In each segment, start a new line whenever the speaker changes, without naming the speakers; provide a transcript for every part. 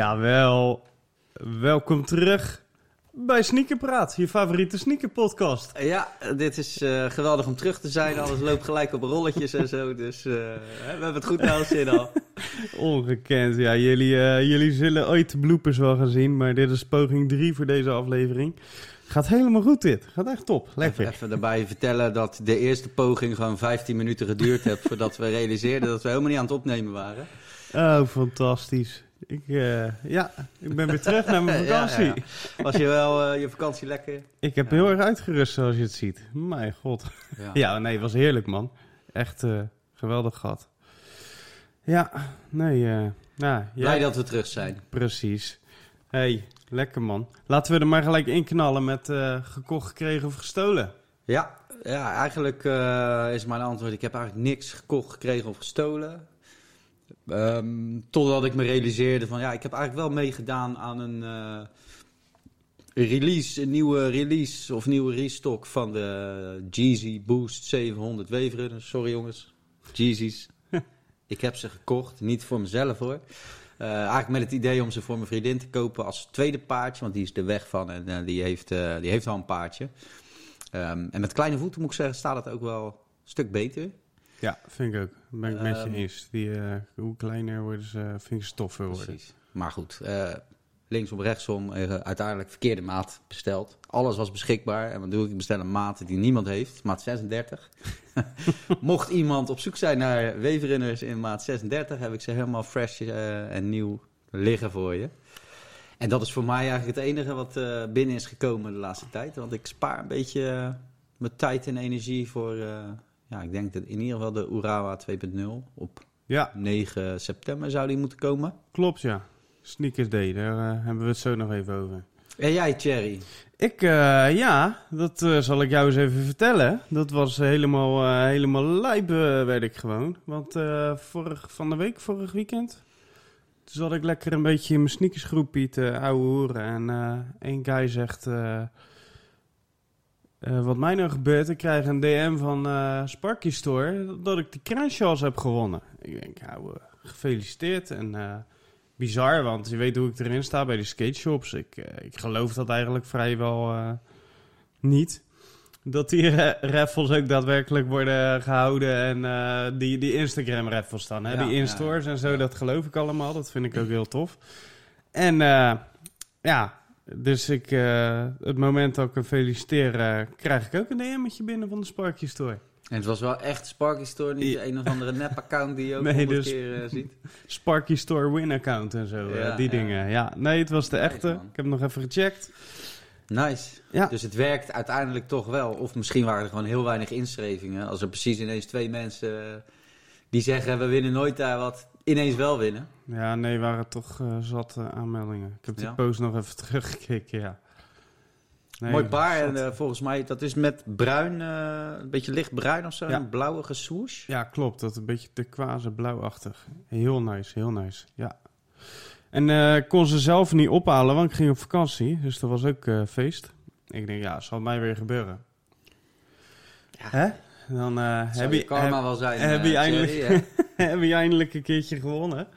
Jawel. Welkom terug bij Sneakerpraat, je favoriete sneakerpodcast.
Ja, dit is eh, geweldig om terug te zijn. Alles loopt gelijk op rolletjes en zo. Dus eh, we hebben het goed naar ons zin al.
Ongekend. Ja, jullie, eh, jullie zullen ooit de bloopers wel gaan zien, maar dit is poging 3 voor deze aflevering. Gaat helemaal goed dit. Gaat echt top. Lekker.
Even, even daarbij vertellen dat de eerste poging gewoon 15 minuten geduurd heeft voordat we realiseerden dat we helemaal niet aan het opnemen waren.
Oh, fantastisch. Ik, eh, ja, ik ben weer terug naar mijn vakantie.
Ja, ja. Was je wel uh, je vakantie lekker?
Ik heb heel erg uitgerust zoals je het ziet. Mijn god. Ja, nee, het was heerlijk man. Echt uh, geweldig gehad. Ja, nee. nou,
Blij dat we terug zijn.
Precies. hey, lekker man. Laten we er maar gelijk inknallen met gekocht, gekregen of gestolen.
Ja, ja eigenlijk is mijn antwoord. Ik heb eigenlijk niks gekocht, gekregen of gestolen. Um, totdat ik me realiseerde van ja, ik heb eigenlijk wel meegedaan aan een uh, release, een nieuwe release of nieuwe restock van de Jeezy Boost 700 Weverunners. Sorry jongens, Jeezys. ik heb ze gekocht, niet voor mezelf hoor. Uh, eigenlijk met het idee om ze voor mijn vriendin te kopen als tweede paardje, want die is er weg van en uh, die, heeft, die heeft al een paardje. Um, en met kleine voeten moet ik zeggen, staat het ook wel een stuk beter.
Ja, vind ik ook. Ben ik met je eens. Die, uh, hoe kleiner worden ze, vind ik stoffer worden.
Precies. Maar goed, uh, linksom, rechtsom, uh, uiteindelijk verkeerde maat besteld. Alles was beschikbaar. En wat doe ik? Ik bestel een maat die niemand heeft, maat 36. Mocht iemand op zoek zijn naar weverrunners in maat 36, heb ik ze helemaal fresh en nieuw liggen voor je. En dat is voor mij eigenlijk het enige wat binnen is gekomen de laatste tijd. Want ik spaar een beetje mijn tijd en energie voor ja, ik denk dat in ieder geval de Urawa 2.0 op
ja.
9 september zou die moeten komen.
Klopt, ja. Sneakers Day, daar uh, hebben we het zo nog even over.
En jij, Thierry?
Ik, uh, ja, dat uh, zal ik jou eens even vertellen. Dat was helemaal, helemaal lijp, werd ik gewoon. Want vorig, van de week, vorig weekend, toen zat ik lekker een beetje in mijn sneakersgroepje te ouwe horen. En één guy zegt... Uh, wat mij nou gebeurt, ik krijg een DM van uh, Sparky Store dat ik de Crenshaws heb gewonnen. Ik denk, nou, uh, gefeliciteerd. En bizar, want je weet hoe ik erin sta bij de skate shops. Ik, ik geloof dat eigenlijk vrijwel niet. Dat die raffles ook daadwerkelijk worden gehouden en die, die Instagram raffles dan. Hè? Ja, die in-stores ja, en zo, dat geloof ik allemaal. Dat vind ik ook heel tof. En ja, dus ik, uh, het moment dat ik hem feliciteer, uh, krijg ik ook een DM'tje binnen van de Sparky Store.
En het was wel echt Sparky Store, niet ja. een of andere nep-account die je ook nee, dus keer uh, ziet?
Sparky Store Win-account en zo, ja, die ja. dingen. Ja, nee, het was de nice, echte. Man. Ik heb hem nog even gecheckt.
Nice. Ja. Dus het werkt uiteindelijk toch wel. Of misschien waren er gewoon heel weinig inschrijvingen. Als er precies ineens twee mensen die zeggen, we winnen nooit daar wat, ineens wel winnen.
Ja, nee, waren toch uh, zat uh, aanmeldingen. Ik heb die ja. post nog even teruggekeken, ja.
Nee, Mooi baar en uh, volgens mij, dat is met bruin, een beetje lichtbruin of zo, ja. een blauwige swoosh.
Ja, klopt. Dat een beetje turquoise blauwachtig. Heel nice, heel nice, ja. En ik kon ze zelf niet ophalen, want ik ging op vakantie. Dus dat was ook feest. Ik denk, ja, zal mij weer gebeuren.
Ja.
Hè? Dan heb je,
karma
heb,
wel zijn,
heb, je eindelijk, Jerry, heb je eindelijk een keertje gewonnen.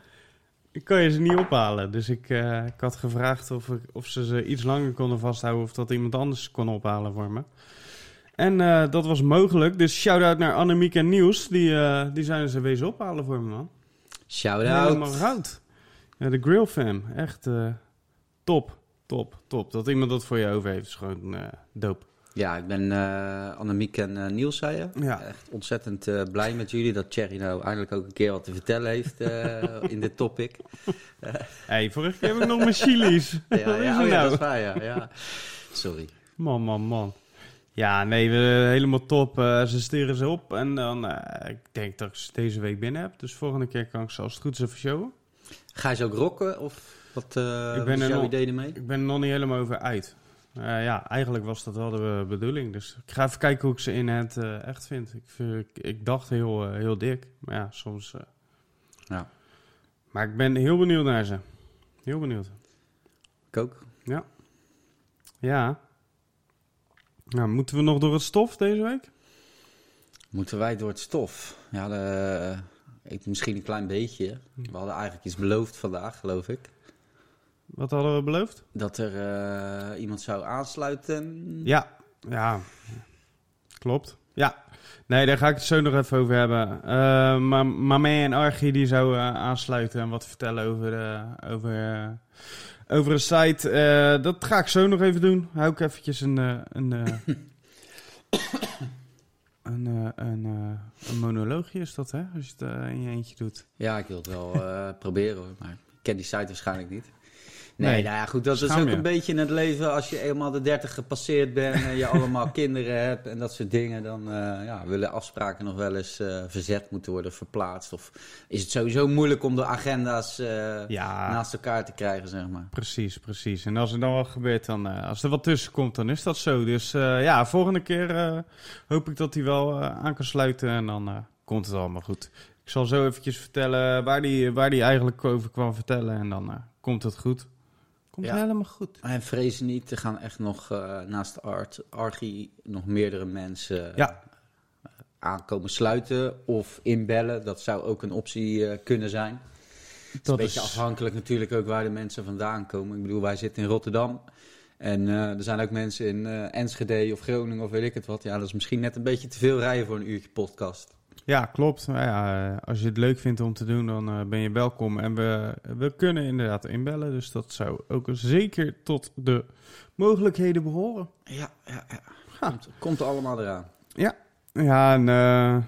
Ik kan je ze niet ophalen. Dus ik, uh, ik had gevraagd of, ik, of ze ze iets langer konden vasthouden... of dat iemand anders kon ophalen voor me. En uh, dat was mogelijk. Dus shout-out naar Annemiek en Nieuws. Die, uh, die zijn ze wezen ophalen voor me, man.
Shout-out.
Helemaal goud. Ja, de Grill Fam. Echt top, top, top. Dat iemand dat voor je over heeft is gewoon dope.
Ja, ik ben uh, Annemiek en uh, Niels, zei je.
Ja.
Echt ontzettend uh, blij met jullie dat Thierry nou eindelijk ook een keer wat te vertellen heeft in dit topic.
hey, vorige keer heb ik nog mijn chilies.
ja, ja, oh, nou? dat is waar, ja. ja. Sorry.
Man, man, man. Ja, nee, we, helemaal top. ze sturen ze op en dan, ik denk dat ik ze deze week binnen heb. Dus volgende keer kan ik ze als het goed is even showen.
Ga je ze ook rocken of wat, ik ben is jouw idee ermee?
Ik ben er nog niet helemaal over uit. Uh, ja, eigenlijk was dat wel de bedoeling. Dus ik ga even kijken hoe ik ze in het uh, echt vind. Ik, vind, ik, ik dacht heel, uh, heel dik, maar ja, soms.
ja.
Maar ik ben heel benieuwd naar ze. Heel benieuwd.
Ik ook.
Ja. Ja. Nou, moeten we nog door het stof deze week?
Moeten wij door het stof? Ja, de, ik, misschien een klein beetje. We hadden eigenlijk iets beloofd vandaag, geloof ik.
Wat hadden we beloofd?
Dat er eh, iemand zou aansluiten.
Ja, ja. Klopt. Ja. Nee, daar ga ik het zo nog even over hebben. Uh, maar Mamé en Archie die zou uh, aansluiten en wat vertellen over, uh, over, over een site. dat ga ik zo nog even doen. Hou ik eventjes een, een, een, een, een, monoloogje is dat, hè? Als je het in je eentje doet.
Ja, ik wil het wel proberen hoor, maar ik ken die site waarschijnlijk niet. Nee, nou ja, goed, dat is ook een beetje in het leven als je eenmaal de 30 gepasseerd bent en je allemaal kinderen hebt en dat soort dingen. Dan uh, ja, willen afspraken nog wel eens uh, verzet moeten worden, verplaatst. Of is het sowieso moeilijk om de agenda's uh, ja, naast elkaar te krijgen, zeg maar.
Precies, precies. En als er dan wat gebeurt, dan, als er wat tussen komt, dan is dat zo. Dus ja, volgende keer hoop ik dat hij wel aan kan sluiten en dan komt het allemaal goed. Ik zal zo eventjes vertellen waar die, waar die eigenlijk over kwam vertellen en dan komt het goed. Komt helemaal goed.
En vrees niet, er gaan echt nog uh, naast Art, Archie nog meerdere mensen
ja.
uh, aankomen sluiten of inbellen. Dat zou ook een optie uh, kunnen zijn. Het is een beetje afhankelijk natuurlijk ook waar de mensen vandaan komen. Ik bedoel, wij zitten in Rotterdam. En er zijn ook mensen in Enschede of Groningen of weet ik het wat. Ja, dat is misschien net een beetje te veel rijden voor een uurtje podcast.
Ja, klopt. Nou ja, als je het leuk vindt om te doen, dan uh, ben je welkom. En we, we kunnen inderdaad inbellen, dus dat zou ook zeker tot de mogelijkheden behoren.
Ja, ja, ja. Komt, komt allemaal eraan.
Ja, ja en uh,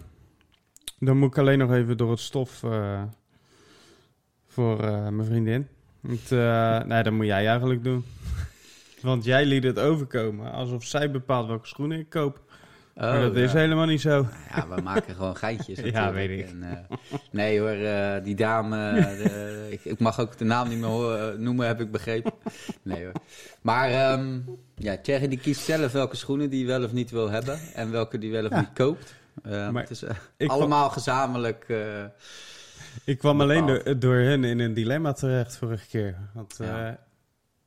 dan moet ik alleen nog even door het stof uh, voor mijn vriendin. Want, nee, dat moet jij eigenlijk doen. Want jij liet het overkomen alsof zij bepaalt welke schoenen ik koop. Oh, dat is helemaal niet zo.
Ja, we maken gewoon geitjes.
ja, weet ik. En,
uh, nee hoor, uh, die dame, de, ik, ik, mag ook de naam niet meer noemen, heb ik begrepen. Nee hoor. Maar um, ja, Thierry die kiest zelf welke schoenen die wel of niet wil hebben en welke die wel of ja. niet koopt. maar het is allemaal kwam, gezamenlijk.
ik kwam alleen door, door, hen in een dilemma terecht vorige keer. Want, ja.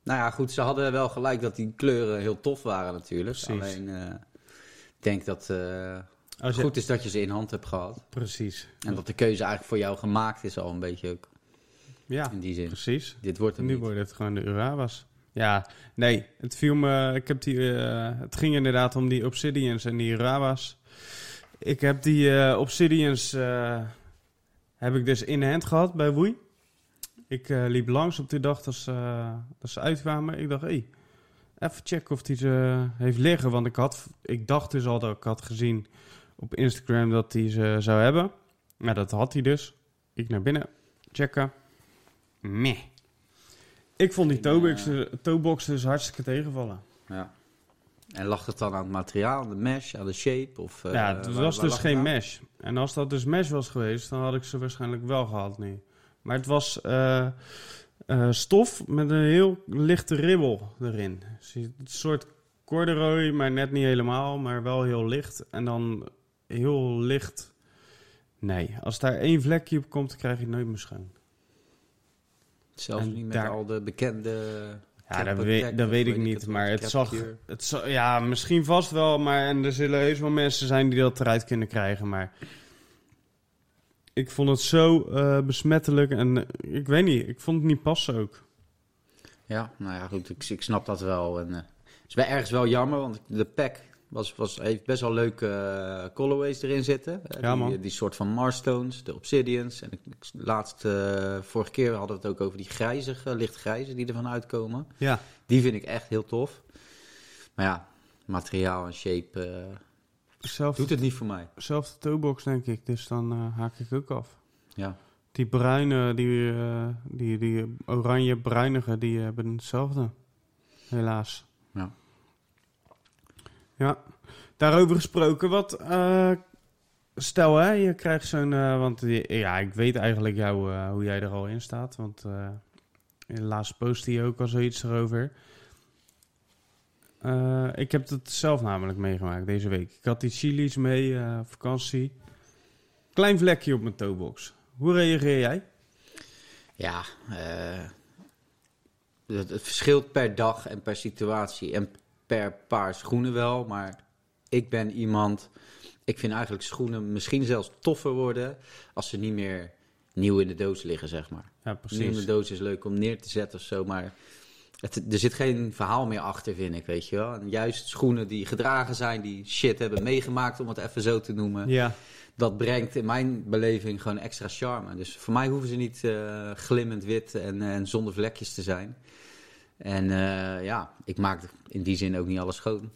Nou ja, goed, ze hadden wel gelijk dat die kleuren heel tof waren natuurlijk.
Precies.
Alleen denk dat het uh, goed is dat je ze in hand hebt gehad.
Precies.
En dat de keuze eigenlijk voor jou gemaakt is al een beetje ook.
Ja,
in die zin.
precies.
Dit wordt hem
Nu
niet.
wordt het gewoon de Urawas. Ja, nee, het viel me. Ik heb die. Uh, het ging inderdaad om die Obsidians en die Urawas. Ik heb die uh, Obsidians. Uh, heb ik dus in de hand gehad bij Woei. Ik liep langs op die dag dat ze, dat ze uitkwamen. Ik dacht, hé, hey, Even checken of hij ze heeft liggen. Want ik, had, ik dacht dus al dat ik had gezien op Instagram dat hij ze zou hebben. Maar dat had hij dus. Ik naar binnen, checken. Meh. Ik vond die toebox, toebox dus hartstikke tegenvallen.
Ja. En lag het dan aan het materiaal, de mesh, aan de shape? Of,
uh, ja, het was dus geen mesh. En als dat dus mesh was geweest, dan had ik ze waarschijnlijk wel gehad nu. Maar het was... Uh, uh, stof met een heel lichte ribbel erin. Dus een soort corduroy, maar net niet helemaal, maar wel heel licht. En dan heel licht. Nee, als daar één vlekje op komt, krijg je het nooit meer schoon.
Zelfs en niet met daar... al de bekende.
Ja, dat, weet, dat weet ik niet, maar het zag, het zag... Ja, misschien vast wel, maar en er zullen heus wel mensen zijn die dat eruit kunnen krijgen, maar ik vond het zo uh, besmettelijk en uh, ik weet niet, ik vond het niet passen ook.
Ja, nou ja, goed, ik, ik snap dat wel. En, uh, het is wel ergens wel jammer, want de pack was, was, heeft best wel leuke colorways erin zitten.
Ja,
die,
man.
die soort van Marstones, de Obsidians. En ik, laatst, vorige keer hadden we het ook over die grijzige, lichtgrijze die ervan uitkomen.
Ja.
Die vind ik echt heel tof. Maar ja, materiaal en shape
Zelfde,
Doet het niet voor mij.
Zelfde toebox, denk ik. Dus dan uh, haak ik ook af.
Ja.
Die bruine, die, uh, die, die oranje-bruinige, die hebben hetzelfde. Helaas.
Ja.
Ja. Daarover gesproken, wat... Uh, stel, hè, je krijgt zo'n... want ja, ik weet eigenlijk jou, hoe jij er al in staat. Want helaas post hij ook al zoiets erover. Uh, ik heb het zelf namelijk meegemaakt deze week. Ik had die chilies mee, uh, vakantie. Klein vlekje op mijn toebox. Hoe reageer jij?
Ja, uh, het, het, verschilt per dag en per situatie en per paar schoenen wel. Maar ik ben iemand. Ik vind eigenlijk schoenen misschien zelfs toffer worden als ze niet meer nieuw in de doos liggen, zeg maar.
Ja,
Nieuw in de
precies.
doos is leuk om neer te zetten of zo, maar het, er zit geen verhaal meer achter, vind ik, weet je wel. En juist schoenen die gedragen zijn, die shit hebben meegemaakt, om het even zo te noemen.
Ja,
Dat brengt in mijn beleving gewoon extra charme. Dus voor mij hoeven ze niet eh, glimmend wit en, en zonder vlekjes te zijn. En eh, ja, ik maak in die zin ook niet alles schoon.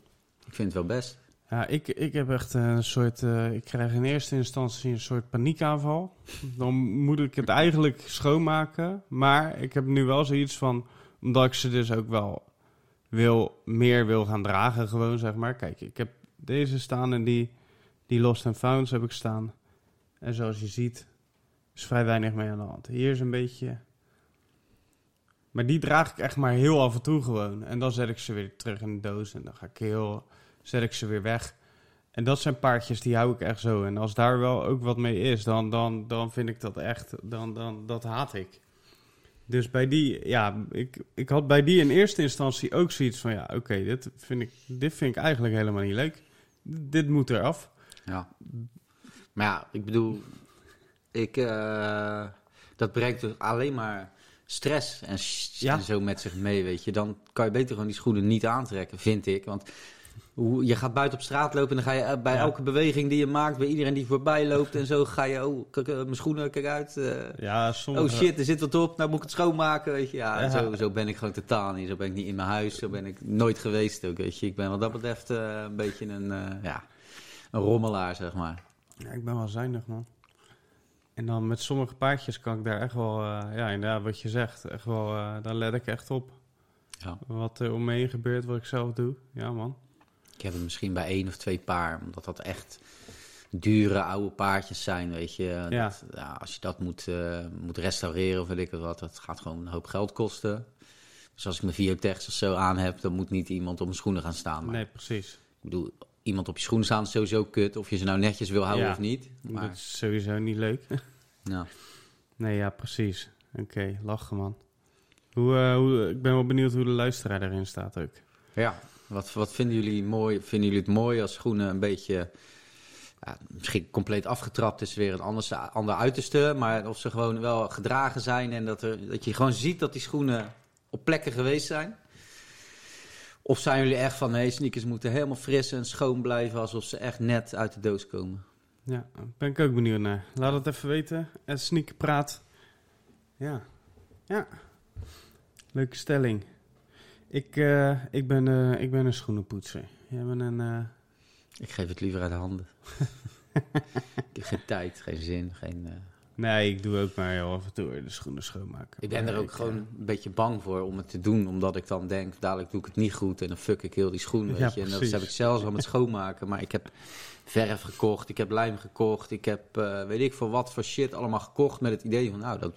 Ik vind het wel best.
ja ik, ik heb echt een soort... eh, ik krijg in eerste instantie een soort paniekaanval. Dan moet ik het eigenlijk schoonmaken. Maar ik heb nu wel zoiets van... Omdat ik ze dus ook wel wil, meer wil gaan dragen gewoon, zeg maar. Kijk, ik heb deze staan en die, die Lost and Founds heb ik staan. En zoals je ziet, is vrij weinig mee aan de hand. Hier is een beetje... Maar die draag ik echt maar heel af en toe gewoon. En dan zet ik ze weer terug in de doos en dan ga ik heel... Zet ik ze weer weg. En dat zijn paardjes die hou ik echt zo. En als daar wel ook wat mee is, dan, dan, dan vind ik dat echt... Dan, dan, dat haat ik. Dus bij die, ja, ik, ik had bij die in eerste instantie ook zoiets van... Ja, oké, dit, vind ik, dit vind ik eigenlijk helemaal niet leuk. Dit moet eraf.
Ja. Maar ja, ik bedoel, ik, eh, dat brengt dus alleen maar stress en,
Ja.
en zo met zich mee, weet je. Dan kan je beter gewoon die schoenen niet aantrekken, vind ik. Want hoe, je gaat buiten op straat lopen en dan ga je eh, bij
Ja.
elke beweging die je maakt, bij iedereen die voorbij loopt en zo, ga je, oh, kijk, eh, mijn schoenen, kijk uit. eh,
Ja, sommige...
Oh shit, er zit wat op, nou moet ik het schoonmaken, weet je. Ja,
Ja.
Zo, zo ben ik gewoon totaal niet. Zo ben ik niet in mijn huis, zo ben ik nooit geweest ook, weet je. Ik ben wat dat betreft eh, een beetje een, eh, ja, een rommelaar, zeg maar.
Ja, ik ben wel zuinig, man. En dan met sommige paardjes kan ik daar echt wel, eh, ja, inderdaad, wat je zegt, echt wel, eh daar let ik echt op.
Ja.
Wat er om me heen gebeurt, wat ik zelf doe. Ja, man.
Ik heb het misschien bij één of twee paar, omdat dat echt dure oude paardjes zijn, weet je.
Ja.
Dat, ja, als je dat moet, eh, moet restaureren of weet ik wat, dat gaat gewoon een hoop geld kosten. Dus als ik mijn Viotex of zo aan heb, dan moet niet iemand op mijn schoenen gaan staan. Maar
Nee, precies.
ik bedoel, iemand op je schoenen staan is sowieso kut, of je ze nou netjes wil houden
Ja.
of niet. Maar,
Dat is sowieso niet leuk.
ja.
nee, ja, precies. Oké, lachen, man. Hoe, eh, hoe, ik ben wel benieuwd hoe de luisteraar erin staat ook.
Ja, wat, wat vinden jullie mooi? Vinden jullie het mooi als schoenen een beetje, ja, misschien compleet afgetrapt is weer een anders, ander uiterste, maar of ze gewoon wel gedragen zijn en dat, er, dat je gewoon ziet dat die schoenen op plekken geweest zijn? Of zijn jullie echt van, nee, sneakers moeten helemaal fris en schoon blijven alsof ze echt net uit de doos komen?
Ja, ben ik ook benieuwd naar. Laat het even weten. En sneaker praat. Ja. Ja. Leuke stelling. Ik, eh, ik, ben, eh, ik ben een schoenenpoetser. Jij bent een... eh,
Ik geef het liever uit de handen. ik heb geen tijd, geen zin, geen...
Nee, ik doe ook maar heel af en toe de schoenen schoonmaken.
Ik ben er ook
ik,
gewoon een beetje bang voor om het te doen. Omdat ik dan denk, dadelijk doe ik het niet goed. En dan fuck ik heel die schoen, weet
Ja,
je. En dat heb ik zelfs al met schoonmaken. Maar ik heb verf gekocht, ik heb lijm gekocht. Ik heb, weet ik voor wat voor shit allemaal gekocht. Met het idee van, nou, dat,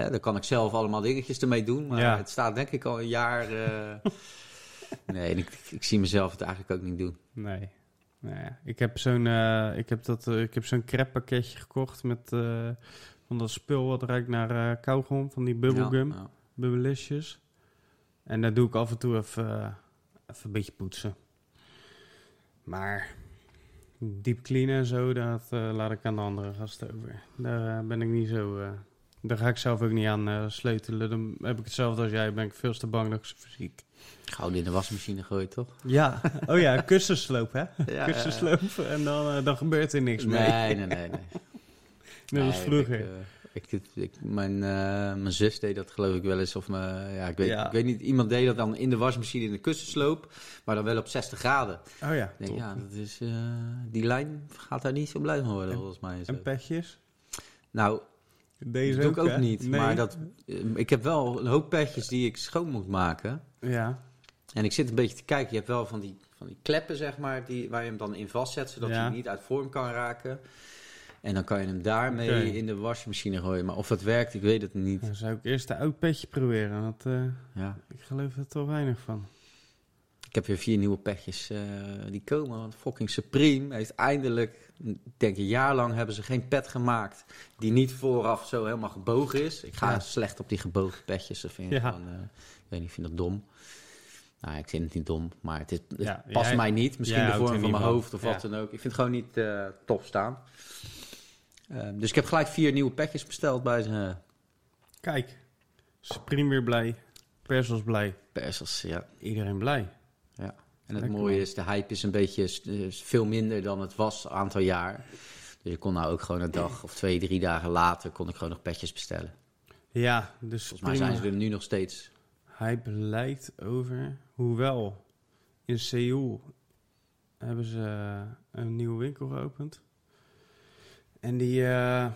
hè, dan kan ik zelf allemaal dingetjes ermee doen. Maar
Ja.
het staat denk ik al een jaar... eh, nee, ik, ik zie mezelf het eigenlijk ook niet doen.
Nee. Ik heb zo'n eh, ik heb dat eh, ik heb zo'n crepe pakketje gekocht met van dat spul wat ruikt naar eh kauwgom van die bubblegum,
Ja.
En daar doe ik af en toe even, even een beetje poetsen. Maar diep cleanen en zo, dat laat ik aan de andere gasten over. Daar ben ik niet zo. Daar ga ik zelf ook niet aan eh, sleutelen. Dan heb ik hetzelfde als jij. Ben ik veel te bang dat ik ze.
Gauw die in de wasmachine gooien, toch?
Ja, oh ja, kussensloop hè?
Ja,
kussensloop en dan, eh, dan gebeurt er niks mee.
Nee, nee, nee. nee.
Net als
Nee,
vroeger.
Ik, eh, ik, ik, mijn, mijn zus deed dat geloof ik wel eens. Of mijn, ja, ik, weet,
Ja.
ik weet niet, iemand deed dat dan in de wasmachine in de kussensloop. Maar dan wel op 60 graden.
oh ja,
denk, ja, dat is, die lijn gaat daar niet zo blij van worden,
En-
volgens mij. Zo.
En petjes?
Nou,
Deze
dat doe ik ook
hè?
niet.
Nee.
Maar dat, eh, ik heb wel een hoop petjes die ik schoon moet maken.
Ja,
En ik zit een beetje te kijken. Je hebt wel van die, van die kleppen, zeg maar, die, waar je hem dan in vastzet, zodat
Ja.
hij niet uit vorm kan raken. En dan kan je hem daarmee in de wasmachine gooien. Maar of dat werkt, ik weet het niet.
dan zou ik eerst een oud petje proberen. Want eh,
Ja.
ik geloof er toch weinig van.
Ik heb weer vier nieuwe petjes eh, die komen. Want fucking Supreme heeft eindelijk, ik denk een jaar lang, hebben ze geen pet gemaakt die niet vooraf zo helemaal gebogen is. Ik ga
Ja.
slecht op die gebogen petjes. Dat vind ik
Ja.
gewoon, eh, ik weet niet, ik vind dat dom. Nou, ik vind het niet dom, maar het, is, het
Ja,
past
jij-
mij niet. Misschien de vorm van mijn
van.
hoofd of wat dan ook. Ik vind het gewoon niet eh tof staan. Ehm, dus ik heb gelijk vier nieuwe petjes besteld bij ze.
Kijk, Supreme weer blij. Persels blij.
Persels, ja.
Iedereen blij.
En het
Lekker,
mooie is, de hype is een beetje is veel minder dan het was een aantal jaar. Dus ik kon nou ook gewoon een dag of twee, drie dagen later kon ik gewoon nog petjes bestellen.
Ja, dus
Volgens mij zijn ze er nu nog steeds.
hype lijkt over. Hoewel, in Seoul hebben ze eh, een nieuwe winkel geopend. En die, eh,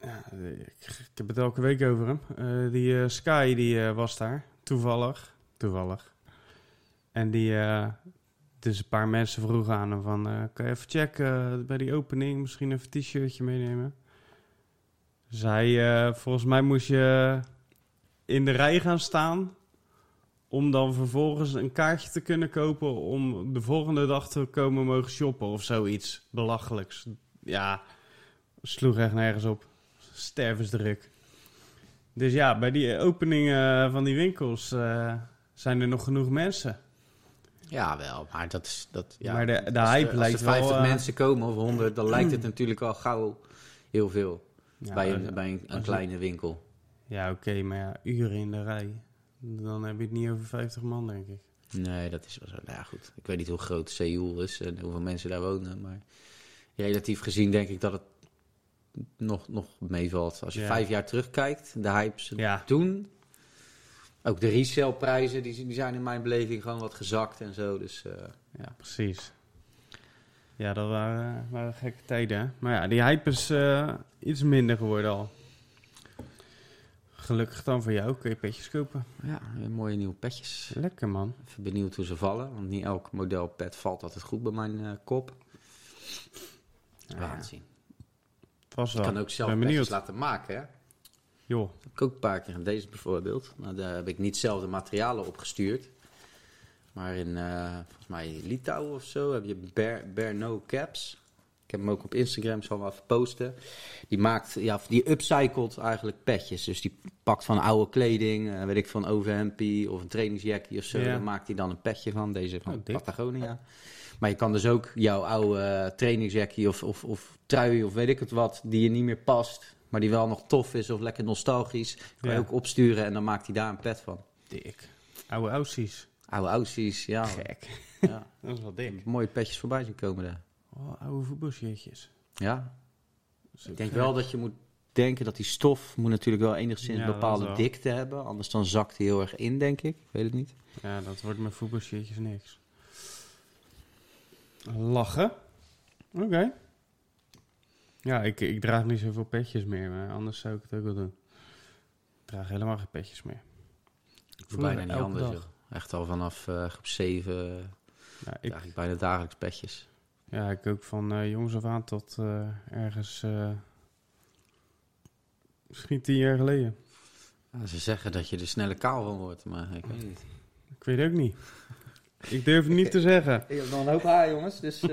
ja, ik, heb het elke week over hem. Eh, die Sky die was daar, toevallig. Toevallig. En die, eh, dus een paar mensen vroegen aan hem van, eh, kan je even checken eh, bij die opening, misschien even een t-shirtje meenemen? Zij, volgens mij moest je in de rij gaan staan om dan vervolgens een kaartje te kunnen kopen om de volgende dag te komen mogen shoppen of zoiets belachelijks. Ja, sloeg echt nergens op. Stervensdruk. Dus ja, bij die openingen van die winkels zijn er nog genoeg mensen.
Ja, wel, maar dat is... Dat, ja,
Maar de- de
als er-
hype
als
lijkt
er 50
wel, eh,
mensen komen of 100, dan lijkt het natuurlijk al gauw heel veel.
Ja,
bij een, bij een, kleine winkel.
Ja, oké, maar ja, uren in de rij. Dan heb je het niet over 50 man, denk ik.
Nee, dat is wel zo. Nou ja, goed. Ik weet niet hoe groot Seoul is en hoeveel mensen daar wonen. Maar relatief gezien denk ik dat het nog, nog meevalt. Als je
Ja.
vijf jaar terugkijkt, de hypes
Ja.
toen. Ook de resale-prijzen, die, die zijn in mijn beleving gewoon wat gezakt en zo. Dus eh, ja.
Precies. Ja, dat waren, waren gekke tijden. hè. Maar ja, die hype is eh, iets minder geworden al. Gelukkig dan voor jou, kun je petjes kopen.
ja, mooie nieuwe petjes.
Lekker man.
Even benieuwd hoe ze vallen. Want niet elk model pet valt altijd goed bij mijn eh, kop. We gaan het zien.
Het was
Je
wel.
kan ook zelf petjes laten maken, hè?
Joh,
heb ik ook een paar keer. Deze bijvoorbeeld. Nou, daar heb ik niet zelf de materialen opgestuurd. Maar in, eh, volgens mij, Litouwen of zo heb je Bear, Bear No Caps. Ik heb hem ook op Instagram, zal wel even posten. Die maakt, ja, die upcycelt eigenlijk petjes. Dus die pakt van oude kleding, eh, weet ik van overhempie of een trainingsjackie of zo.
Ja.
Daar maakt hij dan een petje van, deze van
Oh.
Patagonia. Maar je kan dus ook jouw oude trainingsjackie of, of, of trui of weet ik het wat, die je niet meer past, maar die wel nog tof is of lekker nostalgisch, kan je ook opsturen en dan maakt hij daar een pet van.
dik. Oude aussies.
Oude aussies, ja.
Gek.
ja.
Dat is wel dik.
Mooie petjes voorbij zien komen daar.
Oh, oude voetbalshirtjes.
Ja, ik denk
gek.
wel dat je moet denken dat die stof moet natuurlijk wel enigszins
Ja,
een bepaalde
wel.
dikte hebben. Anders dan zakt hij heel erg in, denk ik. Ik weet het niet.
Ja, dat wordt met voetbalshirtjes niks. Lachen. Oké. Ja, ik, ik draag niet zoveel petjes meer, maar anders zou ik het ook wel doen. Ik draag helemaal geen petjes meer.
Ik
Vroeger
bijna niet anders.
dag.
joh. Echt al vanaf eh groep 7
Ja, ik,
draag ik bijna dagelijks petjes.
ja, ik ook van eh, jongs af aan tot eh, ergens... eh, misschien tien jaar geleden.
Ja, ze zeggen dat je er sneller kaal van wordt, maar ik weet niet.
Ik weet ook niet. Ik durf het niet te zeggen.
Ik heb nog een hoop haar, jongens, dus...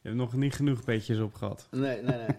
Je hebt nog niet genoeg petjes op gehad.
nee, nee, nee.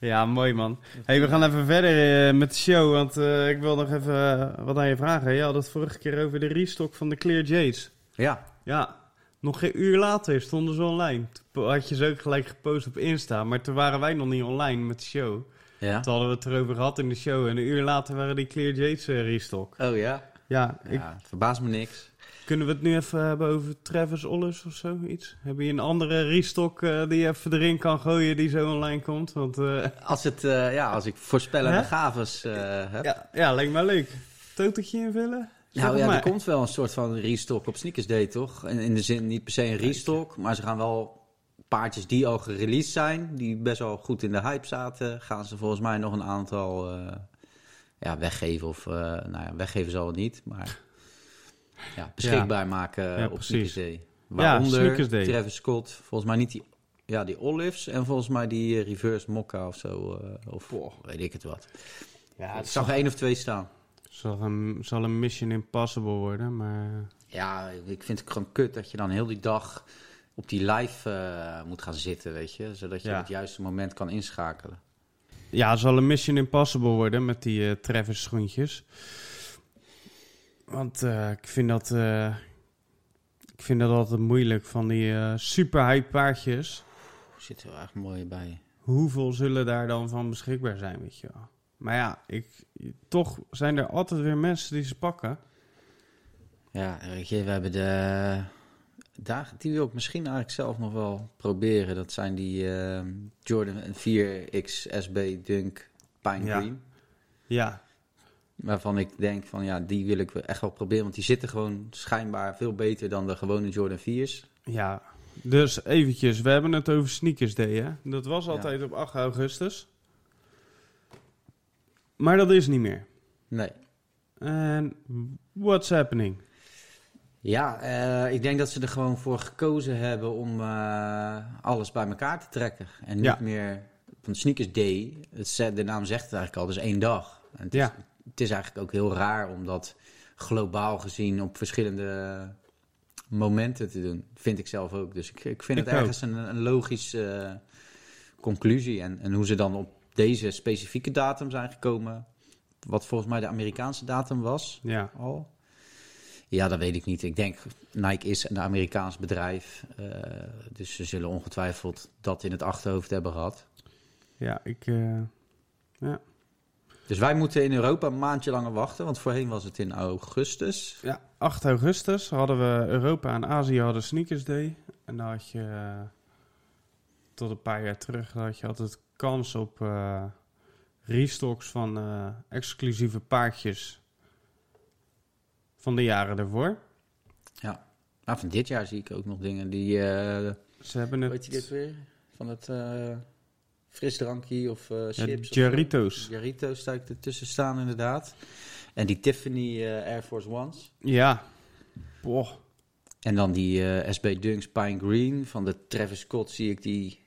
Ja, mooi man. Hey, we gaan even verder eh, met de show, want eh, ik wil nog even eh, wat aan je vragen. Je had het vorige keer over de restock van de Clear Jades.
Ja,
Ja, nog geen uur later stonden ze online. Toen had je ze ook gelijk gepost op Insta, maar toen waren wij nog niet online met de show.
ja.
Toen hadden we het erover gehad in de show en een uur later waren die Clear Jades restock.
Oh ja?
Ja, ik,
Ja, het verbaast me niks.
Kunnen we het nu even hebben over Travis Ollis of zoiets? Heb je een andere restock eh, die je even erin kan gooien die zo online komt? Want eh,
Als, het, eh, ja, als ik voorspellende gaves heb.
ja, ja, lijkt me leuk. Totertje invullen? Zeg
Nou ja,
maar.
er komt wel een soort van restock op Sneakers Day, toch? In, in de zin, niet per se een restock, maar ze gaan wel paardjes die al gereleased zijn, die best wel goed in de hype zaten, gaan ze volgens mij nog een aantal ja, weggeven. Of, nou ja, weggeven zal het niet, maar ja, beschikbaar maken
Ja,
op
precies.
Sneakers Day. Waaronder
Sneakers Day.
Travis Scott, volgens mij niet die, ja, die Olives en volgens mij die eh, Reverse Mokka of zo, eh, of weet ik het wat.
Ja,
ik
het
zag er één of twee staan.
zal een, zal een Mission Impossible worden, maar...
Ja, ik vind het gewoon kut dat je dan heel die dag op die live eh, moet gaan zitten, weet je. Zodat je
Ja.
het juiste moment kan inschakelen.
Ja, het zal een Mission Impossible worden met die eh Travis schoentjes. Want eh, ik vind dat... eh, ik vind dat altijd moeilijk van die eh super hype paardjes.
Oeh, zit er wel echt mooi bij.
hoeveel zullen daar dan van beschikbaar zijn, weet je wel. Maar ja, ik, toch zijn er altijd weer mensen die ze pakken.
Ja, weet je, we hebben de dagen die wil ik misschien eigenlijk zelf nog wel proberen. Dat zijn die Jordan 4X SB Dunk Pine
Ja.
Green.
Ja,
Waarvan ik denk van ja, die wil ik echt wel proberen. Want die zitten gewoon schijnbaar veel beter dan de gewone Jordan 4's.
ja. Dus eventjes, we hebben het over Sneakers Day, hè. Dat was
Ja.
altijd op 8 augustus. Maar dat is niet meer.
Nee.
En what's happening?
Ja, eh, ik denk dat ze er gewoon voor gekozen hebben om eh, alles bij elkaar te trekken. En niet
Ja.
meer van Sneakers Day. Het, de naam zegt het eigenlijk al, dus één dag. En het, is,
Ja.
Het is eigenlijk ook heel raar om dat globaal gezien op verschillende momenten te doen. Vind ik zelf ook. Dus ik, ik vind
Ik
het
ook.
ergens een, een logische eh, conclusie. En, en hoe ze dan op deze specifieke datum zijn gekomen, wat volgens mij de Amerikaanse datum was
Ja,
al? Ja, dat weet ik niet. Ik denk, Nike is een Amerikaans bedrijf. eh, dus ze zullen ongetwijfeld dat in het achterhoofd hebben gehad.
ja ik... eh,
Dus wij moeten in Europa een maandje langer wachten. Want voorheen was het in augustus.
Ja, 8 augustus hadden we Europa en Azië hadden Sneakers Day. En dan had je eh, tot een paar jaar terug dan had je altijd kans op eh, restocks van eh, exclusieve paardjes van de jaren ervoor.
Maar van dit jaar zie ik ook nog dingen die...
Ze hebben
weet je dit
het...
weer? Van het eh frisdrankje of
Ja,
chips. of-
Jarritos.
Jarritos sta ik ertussen staan inderdaad. En die Tiffany eh, Air Force Ones.
Ja. Boah.
En dan die eh, SB Dunks Pine Green van de Travis Scott zie ik die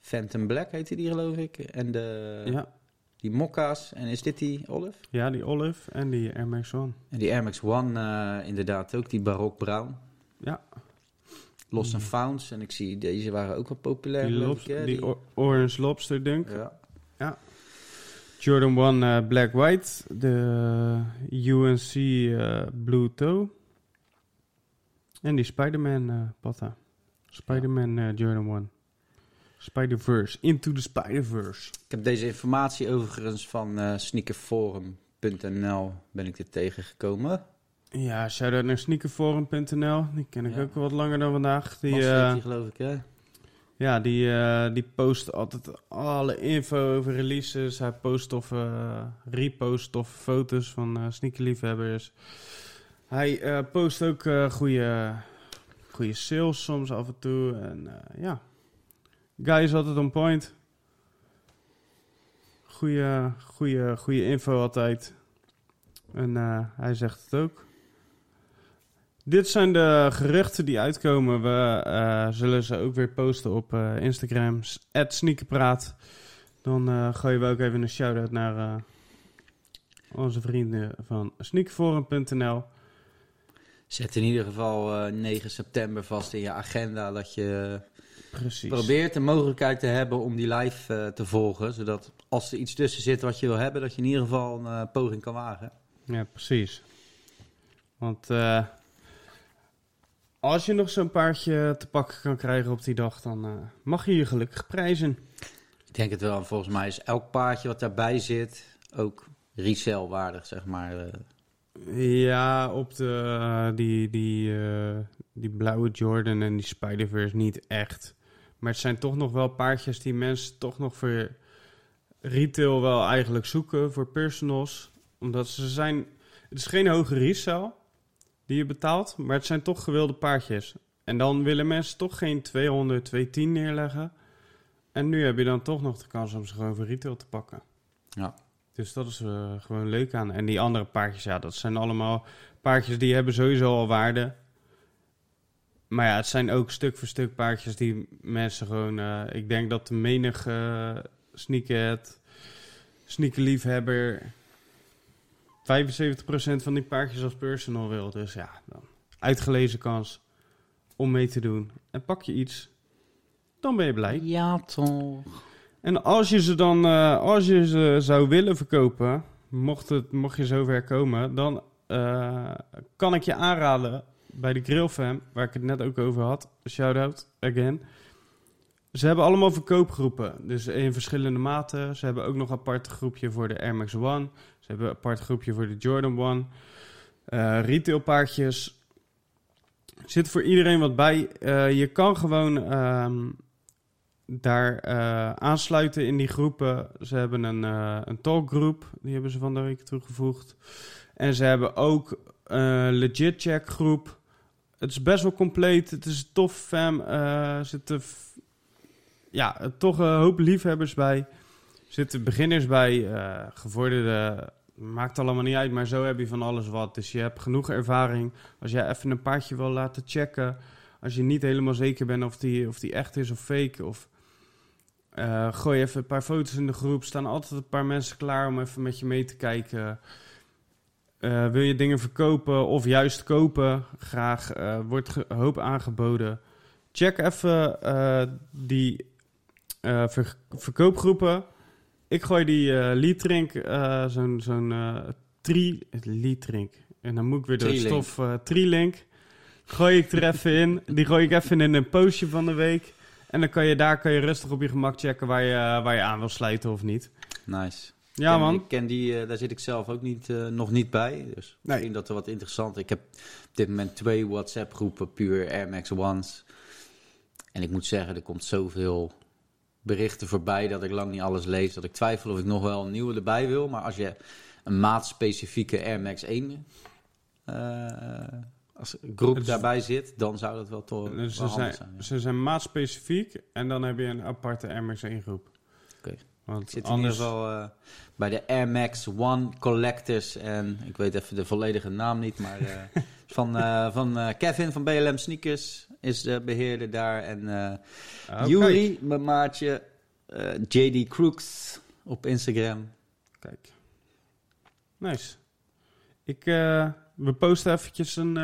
Phantom Black heette die geloof ik. En de,
Ja.
die Mokka's. En is dit die Olive?
ja, die Olive en die Air Max One.
En die Air Max One inderdaad ook, die Barok Brown.
Ja,
Lost and Founds. En ik zie deze waren ook wel populair
die,
ik. hè?
die Orange Lobster Dunk.
ja.
Jordan 1 eh, Black White. De UNC eh, Blue Toe. En die Spider-Man eh patta. Spider-Man Jordan 1. Spider-Verse. Into the Spider-Verse.
Ik heb deze informatie overigens van sneakerforum.nl ben ik dit tegengekomen.
Ja, shout-out naar sneakerforum.nl. Die ken ik
Ja.
ook wat langer dan vandaag. Die,
Die,
eh,
die geloof ik hè?
ja, die, eh, die post altijd alle info over releases. Hij post of eh, repost of foto's van sneakerliefhebbers. Hij post ook goede, goede sales soms af en toe. En ja, guy is altijd on point. Goede, goede, goede info altijd. En hij zegt het ook. Dit zijn de geruchten die uitkomen. We eh, zullen ze ook weer posten op eh, Instagram. Sneakerpraat. Dan eh, gooien we ook even een shout-out naar onze vrienden van sneakerforum.nl.
Zet in ieder geval eh, 9 september vast in je agenda dat je
Precies.
probeert de mogelijkheid te hebben om die live te volgen. Zodat als er iets tussen zit wat je wil hebben, dat je in ieder geval een poging kan wagen.
Ja, precies. Want eh, als je nog zo'n paardje te pakken kan krijgen op die dag, dan eh, mag je je gelukkig prijzen.
Ik denk het wel. En volgens mij is elk paardje wat daarbij zit ook resell waardig, zeg maar. eh.
Ja, op de, eh, die, die, die blauwe Jordan en die Spider-Verse niet echt. Maar het zijn toch nog wel paardjes die mensen toch nog voor retail wel eigenlijk zoeken, voor personals. Omdat ze zijn... Het is geen hoge resale die je betaalt, maar het zijn toch gewilde paardjes. En dan willen mensen toch geen 200, 210 neerleggen. En nu heb je dan toch nog de kans om ze gewoon voor retail te pakken.
Ja.
Dus dat is eh, gewoon leuk aan. En die andere paardjes, ja, dat zijn allemaal paardjes die hebben sowieso al waarde. Maar ja, het zijn ook stuk voor stuk paardjes die mensen gewoon... eh, ik denk dat de menige uh, sneakerhead, sneakerliefhebber... 75% van die paardjes als personal wil. Dus ja, dan uitgelezen kans om mee te doen. En pak je iets, dan ben je blij.
Ja, toch.
En als je ze dan, eh, als je ze zou willen verkopen, mocht, het, mocht je zover komen, dan eh, kan ik je aanraden bij de Grillfam, waar ik het net ook over had, shout-out again, ze hebben allemaal verkoopgroepen. Dus in verschillende maten. Ze hebben ook nog een apart groepje voor de Air Max One. Ze hebben een apart groepje voor de Jordan One. Retailpaardjes. Er zit voor iedereen wat bij. Eh, je kan gewoon ehm, daar eh, aansluiten in die groepen. Ze hebben een, een talkgroep. Die hebben ze van de week toegevoegd. En ze hebben ook een legit check groep. Het is best wel compleet. Het is tof fam. Er zitten ja, toch een hoop liefhebbers bij. Zitten beginners bij. eh gevorderde maakt allemaal niet uit. Maar zo heb je van alles wat. Dus je hebt genoeg ervaring. Als jij even een paardje wil laten checken. Als je niet helemaal zeker bent of die, of die echt is of fake. Of eh, gooi even een paar foto's in de groep. Staan altijd een paar mensen klaar om even met je mee te kijken. Eh, wil je dingen verkopen of juist kopen? Graag. eh, wordt hoop aangeboden. Check even die ver- verkoopgroepen. Ik gooi die Lietrink, eh zo'n zo'n eh tri... Lietrink. En dan moet ik weer door
Trilink.
stof eh Trilink. Gooi ik er even in. Die gooi ik even in een postje van de week. En dan kan je daar kan je rustig op je gemak checken waar je, waar je aan wil sluiten of niet.
Nice.
Ja,
ken,
man.
Ik ken die, daar zit ik zelf ook niet, nog niet bij. Dus
Nee.
ik vind dat er wat interessant. Ik heb op dit moment twee WhatsApp groepen, puur Air Max Ones. En ik moet zeggen, er komt zoveel berichten voorbij dat ik lang niet alles lees. Dat ik twijfel of ik nog wel een nieuwe erbij wil. Maar als je een maatspecifieke Air Max 1 eh, als groep
is-
daarbij zit, dan zou dat wel toch wel
Dus ze, zijn,
zijn. ja.
ze zijn maatspecifiek en dan heb je een aparte MX1 groep.
Oké.
Want
Ik zit in
anders...
ieder geval eh, bij de Air Max One Collectors. En ik weet even de volledige naam niet, maar eh, van, van Kevin van BLM Sneakers is de beheerder daar. En
oké.
Yuri, mijn maatje, eh, JD Crooks op Instagram.
Kijk. Nice. Ik, eh, we posten eventjes een...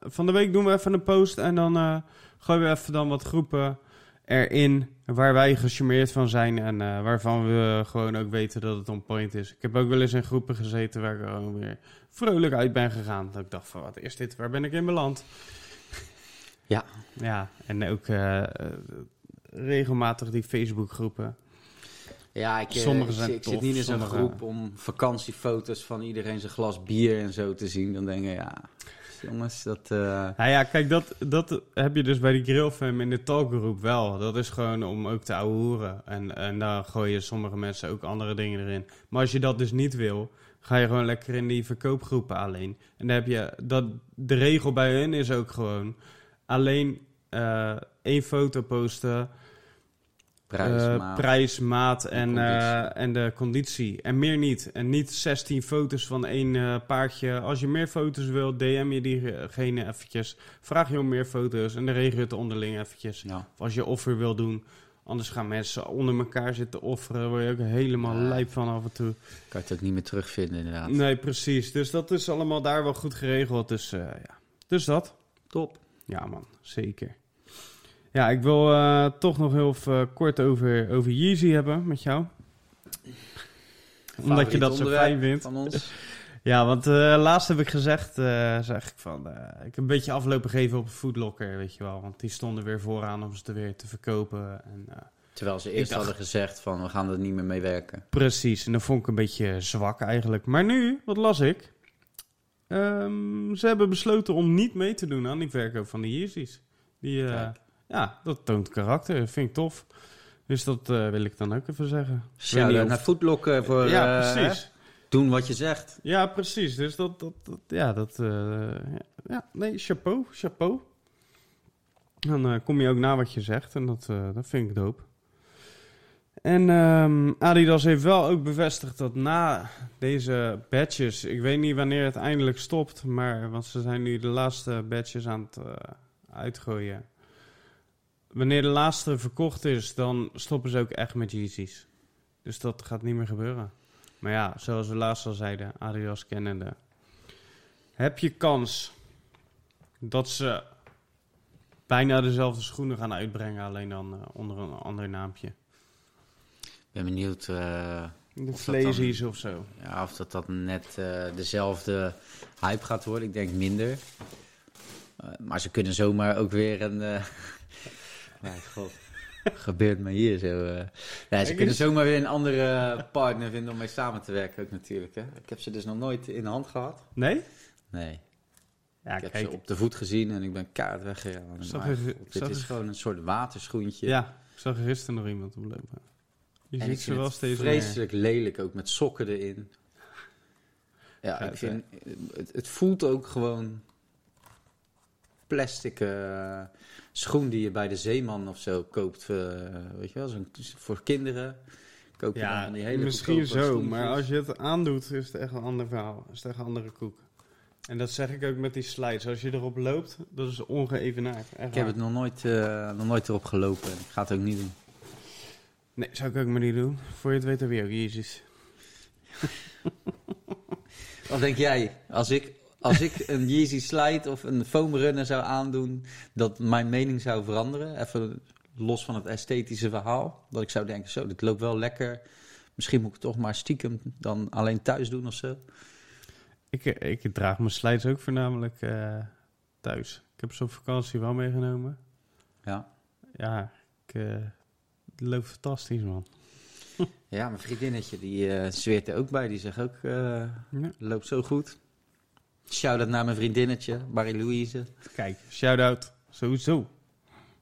van de week doen we even een post en dan gooien we even dan wat groepen erin waar wij gecharmeerd van zijn en waarvan we gewoon ook weten dat het on point is. Ik heb ook wel eens in groepen gezeten waar ik gewoon weer vrolijk uit ben gegaan. Dat ik dacht van, wat is dit? Waar ben ik in beland?
Ja.
Ja, en ook eh, regelmatig die Facebookgroepen.
Ja, ik, eh,
Sommige zijn
ik
tof,
zit niet in zo'n groep om vakantiefoto's van iedereen zijn glas bier en zo te zien. Dan denk ik, ja, jongens, dat... eh,
Nou ja, kijk, dat, dat heb je dus bij die grillfam in de talkgroep wel. Dat is gewoon om ook te ouwehoeren. En, en daar gooien sommige mensen ook andere dingen erin. Maar als je dat dus niet wil, ga je gewoon lekker in die verkoopgroepen alleen. En dan heb je... Dat, de regel bij hun is ook gewoon... Alleen eh, één foto posten...
prijs,
eh,
maat.
prijs, maat en, eh, en de conditie. En meer niet. En niet 16 foto's van één eh, paardje. Als je meer foto's wil, DM je diegene eventjes. Vraag je om meer foto's en dan regel je het onderling eventjes.
Ja.
Of als je offer wil doen. Anders gaan mensen onder elkaar zitten offeren. Daar word je ook helemaal lijp van af en toe.
Kan je het ook niet meer terugvinden, inderdaad.
Nee, precies. Dus dat is allemaal daar wel goed geregeld. Dus ja. Dus dat.
Top.
Ja, man, zeker. Ja, ik wil eh, toch nog heel even kort over, over Yeezy hebben met jou. Omdat je dat zo fijn vindt.
Van ons.
Ja, want eh, laatst heb ik gezegd, eh, zeg ik van, eh, ik heb een beetje aflopen geven op Foodlocker, weet je wel. Want die stonden weer vooraan om ze weer te verkopen. En, eh,
Terwijl ze eerst
dacht-
hadden gezegd van we gaan er niet meer mee werken.
precies, en dat vond ik een beetje zwak eigenlijk. Maar nu, wat las ik? Ehm, ze hebben besloten om niet mee te doen aan die verkoop van de Yeezys. Die,
Kijk.
ja, dat toont karakter, vind ik tof. Dus dat eh, wil ik dan ook even zeggen.
Shout out naar Foodlocker voor
ja,
eh,
precies.
doen wat je zegt.
Ja, precies. Dus dat, dat, dat ja, dat, ja, nee, chapeau, chapeau. Dan kom je ook na wat je zegt en dat, dat vind ik dope. En ehm, Adidas heeft wel ook bevestigd dat na deze badges, ik weet niet wanneer het eindelijk stopt, maar want ze zijn nu de laatste badges aan het eh, uitgooien. Wanneer de laatste verkocht is, dan stoppen ze ook echt met Yeezys. Dus dat gaat niet meer gebeuren. Maar ja, zoals we laatst al zeiden, Adidas kennende. Heb je kans dat ze bijna dezelfde schoenen gaan uitbrengen, alleen dan eh, onder een ander naampje?
Ik ben benieuwd eh,
De
dat dan-
Flazies of zo.
ja, of dat, dat net eh, dezelfde hype gaat worden. Ik denk minder. Eh, maar ze kunnen zomaar ook weer een... eh, Mijn god. gebeurt me hier zo? eh? Ja, ze kunnen zomaar weer een andere partner vinden om mee samen te werken ook natuurlijk. Hè? Ik heb ze dus nog nooit in de hand gehad.
Nee?
Nee,
Ja,
ik heb ze op de voet gezien en ik ben kaart weggegaan. Dit is gewoon een soort waterschoentje.
Ja, ik zag er gisteren nog iemand oplopen. Je
en
ziet ze wel
het
steeds meer.
vreselijk lelijk ook met sokken erin. Ja,
Gaat,
ik vind, het, het voelt ook gewoon plastic eh, schoen die je bij de zeeman of zo koopt. eh, weet je wel, zo'n, voor kinderen. Koop je
Ja,
die hele
misschien zo, maar als je het aandoet, is het echt een ander verhaal. Is het echt een andere koek. En dat zeg ik ook met die slides. Als je erop loopt, dat is ongeëvenaard.
Ik heb het nog nooit, eh, nog nooit erop gelopen en ik ga het ook niet doen.
Nee, zou ik ook maar niet doen. Voor je het weet heb je ook Jezus.
Wat denk jij? Als ik, als ik een Yeezy Slide of een foam runner zou aandoen, dat mijn mening zou veranderen? Even los van het esthetische verhaal. Dat ik zou denken, zo, dit loopt wel lekker. Misschien moet ik het toch maar stiekem dan alleen thuis doen of zo.
Ik, ik draag mijn slides ook voornamelijk eh, thuis. Ik heb ze op vakantie wel meegenomen.
Ja.
Ja, ik, eh, loopt fantastisch, man.
Ja, mijn vriendinnetje die eh, zweert er ook bij. Die zegt ook,
Ja.
loopt zo goed. Shout-out naar mijn vriendinnetje, Marie-Louise.
Kijk, shout-out. Sowieso.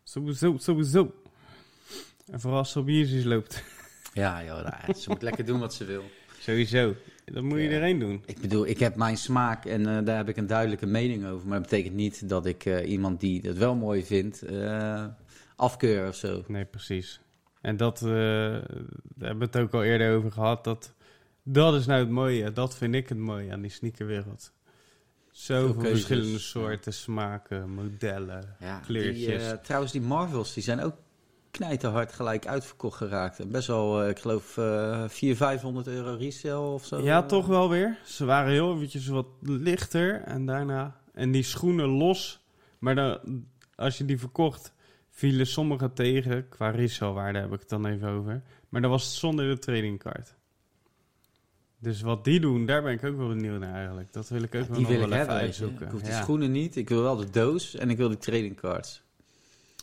Sowieso, sowieso. En vooral als ze op Jezus loopt.
Ja, joh, nou, ze moet lekker doen wat ze wil.
Sowieso. Dat moet iedereen doen.
Ik bedoel, ik heb mijn smaak en eh, daar heb ik een duidelijke mening over. Maar dat betekent niet dat ik iemand die het wel mooi vindt, afkeur of zo.
Nee, precies. En dat, eh, daar hebben we het ook al eerder over gehad. Dat, dat is nou het mooie. Dat vind ik het mooie aan die sneakerwereld. Zoveel verschillende soorten, smaken, modellen.
Ja,
Kleurtjes.
Die, eh, trouwens, die Marvels die zijn ook knijterhard gelijk uitverkocht geraakt. En best wel, eh, ik geloof, eh 400, 500 euro resale of zo.
Ja, toch wel weer. Ze waren heel eventjes wat lichter en daarna... En die schoenen los. Maar dan, als je die verkocht, vielen sommige tegen. Qua resale-waarde heb ik het dan even over. Maar dan was zonder de tradingcard. Dus wat die doen, daar ben ik ook wel benieuwd naar eigenlijk. Dat wil ik ook
Ja,
wel
die
nog
wil ik
even
hebben,
uitzoeken.
Ik hoef die
ja.
schoenen niet, ik wil wel de doos en ik wil die trading cards.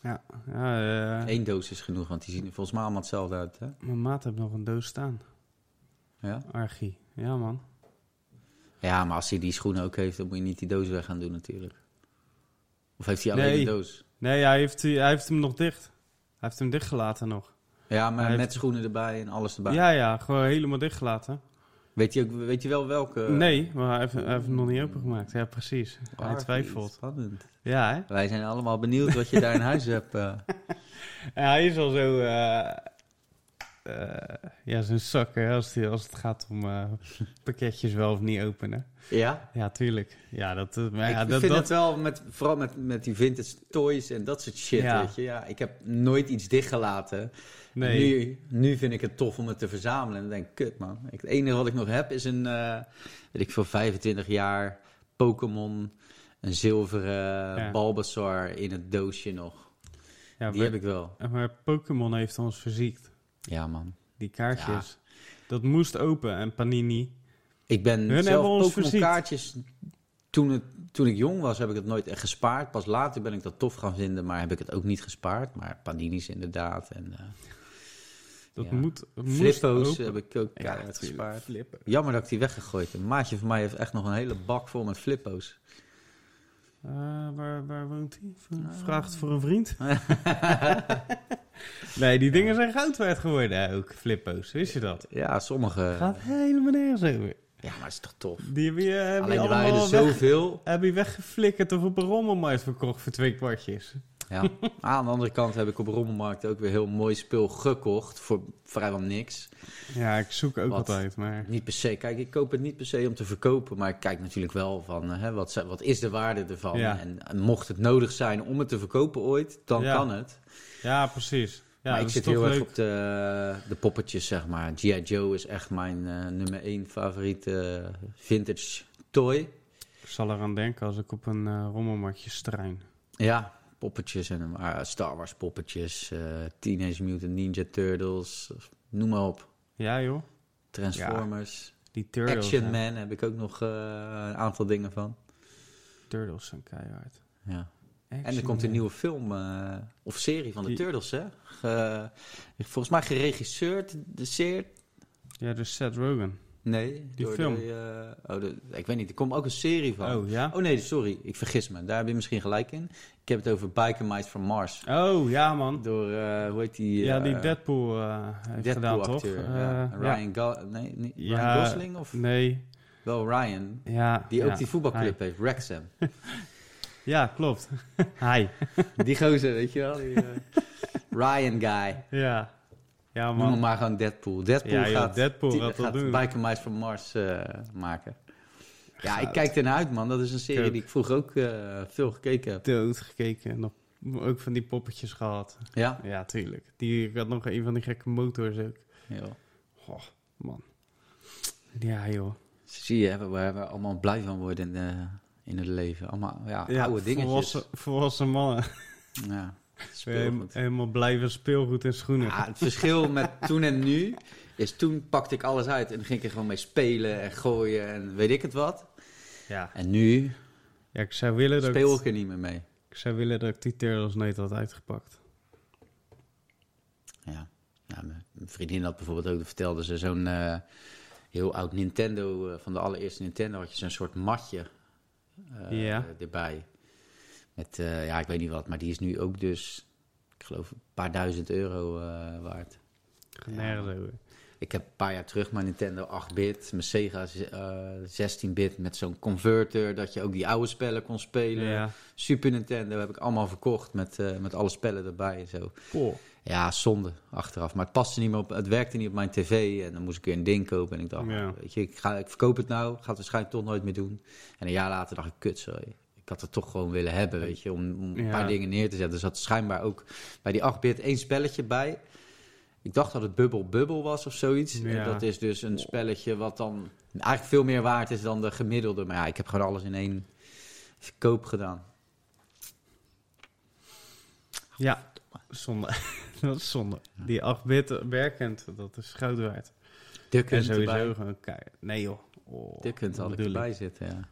Ja, ja eh,
Eén doos is genoeg, want die zien er volgens mij allemaal hetzelfde uit, hè?
mijn maat heeft nog een doos staan.
Ja?
Archie. Ja, man.
ja, maar als hij die schoenen ook heeft, dan moet je niet die doos weg gaan doen natuurlijk. Of heeft hij alleen
Nee.
een doos?
Nee, hij heeft, hij heeft hem nog dicht. Hij heeft hem dichtgelaten nog.
Ja, maar
Hij
met
heeft-
schoenen erbij en alles erbij.
Ja, ja, gewoon helemaal dichtgelaten.
Weet, je ook, weet je wel welke?
nee, maar hij heeft, hij heeft hem nog niet opengemaakt. Ja, precies. Hij
Archie,
twijfelt.
Spannend.
Ja, hè?
Wij zijn allemaal benieuwd wat je daar in huis hebt. eh.
Ja, hij is al zo... eh, ja, zo'n zakker als, die, als het gaat om eh, pakketjes wel of niet openen.
Ja?
Ja, tuurlijk. Ja, dat... eh, Maar ja,
ik
dat,
vind
dat,
het wel, met, vooral met, met die vintage toys en dat soort shit,
Ja.
weet je. Ja, ik heb nooit iets dichtgelaten.
nee.
Nu, nu vind ik het tof om het te verzamelen. En dan denk ik, kut man. Ik, het enige wat ik nog heb is een, eh, weet ik voor 25 jaar Pokémon, een zilveren
Ja.
In het doosje nog.
ja,
Die
maar,
heb ik wel.
maar Pokémon heeft ons verziekt.
Ja man.
Die kaartjes. Dat moest open. En Panini...
Ik ben
Hun
zelf Pokémon kaartjes... Toen, het, toen ik jong was, heb ik het nooit echt gespaard. Pas later ben ik dat tof gaan vinden, maar heb ik het ook niet gespaard. Maar Panini's inderdaad. En eh
Dat
Ja.
moet,
Flippo's
open.
heb ik ook
Ja,
gespaard.
Flippen.
Jammer dat ik die weggegooid heb. Een maatje van mij heeft echt nog een hele bak vol met flippo's.
Eh, waar, waar woont hij?
Ah.
Vraagt voor een vriend. nee, die dingen zijn goud waard geworden ook, flippo's. Wist je dat?
Ja, sommige...
Gaat helemaal nergens over.
Ja, maar het is toch tof.
Die heb je, heb
Alleen
je
er waren er
allemaal weg,
zoveel.
heb je weggeflikkerd of op een rommelmarkt verkocht voor twee kwartjes.
Ja. Aan de andere kant heb ik op Rommelmarkt ook weer heel mooi spul gekocht. Voor vrijwel niks.
Ja, ik zoek ook
Wat?
altijd, maar...
Niet per se. Kijk, ik koop het niet per se om te verkopen. Maar ik kijk natuurlijk wel van eh, hè, wat, wat is de waarde ervan.
Ja.
En, mocht het nodig zijn om het te verkopen ooit, dan
Ja.
kan het.
Ja, precies. Ja,
maar ik zit heel erg op de, de poppetjes, zeg maar. G.I. Joe is echt mijn eh, nummer één favoriete eh, vintage toy.
Ik zal eraan denken als ik op een eh, rommelmarktje struin.
Ja, poppetjes en uh, Star Wars poppetjes, eh, Teenage Mutant Ninja Turtles, noem maar op.
Ja, joh.
Transformers,
Die Turtles.
Action
hè.
Man heb ik ook nog eh, een aantal dingen van.
Turtles zijn keihard.
Ja. En er komt een nieuwe film eh, of serie van de
Die-
Turtles, hè? Ge- volgens mij geregisseerd, de serie.
Ja, dus Seth Rogen.
Nee,
Die film.
De, eh, oh, de, ik weet niet, er komt ook een serie van.
Oh, ja?
Oh nee, sorry, ik vergis me. Daar heb je misschien gelijk in. Ik heb het over Biker Mice from Mars.
Oh, ja, man.
Door, eh, hoe heet die?
ja, die
eh,
Deadpool heeft gedaan, toch?
Deadpool-acteur. ja. Ryan, nee, Ryan Gosling? Of
Nee,
wel Ryan,
ja.
die ook die voetbalclip heeft, Wrexham.
Ja, klopt. Hi.
die gozer, weet je wel? Die, Ryan guy.
Ja. Ja,
Noem hem
man.
maar gewoon Deadpool. Deadpool
Ja, joh,
gaat,
Deadpool
die-
gaat dat
gaat
doen.
Biker Mice from Mars eh, maken. Ja, ik kijk ernaar uit, man. Dat is een serie die ik vroeger ook eh, veel gekeken heb.
Dood gekeken. Nog, ook van die poppetjes gehad.
Ja?
Ja, tuurlijk. Die ik had nog een van die gekke motors ook.
ja.
Man. Ja, joh.
Zie je, hè, waar we allemaal blij van worden in, in het leven. Allemaal ja,
Ja,
oude dingetjes.
volwassen, volwassen mannen.
Ja, speelgoed.
helemaal blijven speelgoed en schoenen.
Ja, het verschil met toen en nu is toen pakte ik alles uit en ging ik er gewoon mee spelen en gooien en weet ik het wat.
Ja.
En nu
ja, ik zou willen dat
speel
ik,
er niet meer mee.
ik zou willen dat ik die Turtles nooit had uitgepakt.
Ja, mijn vriendin had bijvoorbeeld ook, vertelde ze zo'n eh, heel oud Nintendo, eh, van de allereerste Nintendo had je zo'n soort matje eh,
Ja.
erbij. Met, eh, ja, ik weet niet wat, maar die is nu ook dus, ik geloof, een paar duizend euro eh, waard. Ik heb een paar jaar terug mijn Nintendo 8-bit, mijn Sega eh 16-bit met zo'n converter, dat je ook die oude spellen kon spelen.
Ja.
Super Nintendo heb ik allemaal verkocht met, eh, met alle spellen erbij en zo.
Cool.
Ja, zonde achteraf. Maar het paste niet meer op, het werkte niet op mijn tv. En dan moest ik weer een ding kopen. En ik dacht,
Ja.
weet je, ik, ga, ik verkoop het nou. Ga het waarschijnlijk toch nooit meer doen. En een jaar later dacht ik, kut, sorry. Ik had het toch gewoon willen hebben, weet je, om, om een
Ja.
paar dingen neer te zetten. Er zat schijnbaar ook bij die 8-bit één spelletje bij. Ik dacht dat het Bubble Bubble was of zoiets.
Ja.
En dat is dus een spelletje wat dan eigenlijk veel meer waard is dan de gemiddelde. Maar ja, ik heb gewoon alles in één verkoop gedaan.
Ja, zonde. dat is zonde. Die 8-bit werkend, dat is goud waard.
De
En sowieso
erbij.
gewoon. Nee joh. Oh,
kunt had ik erbij zitten, ja.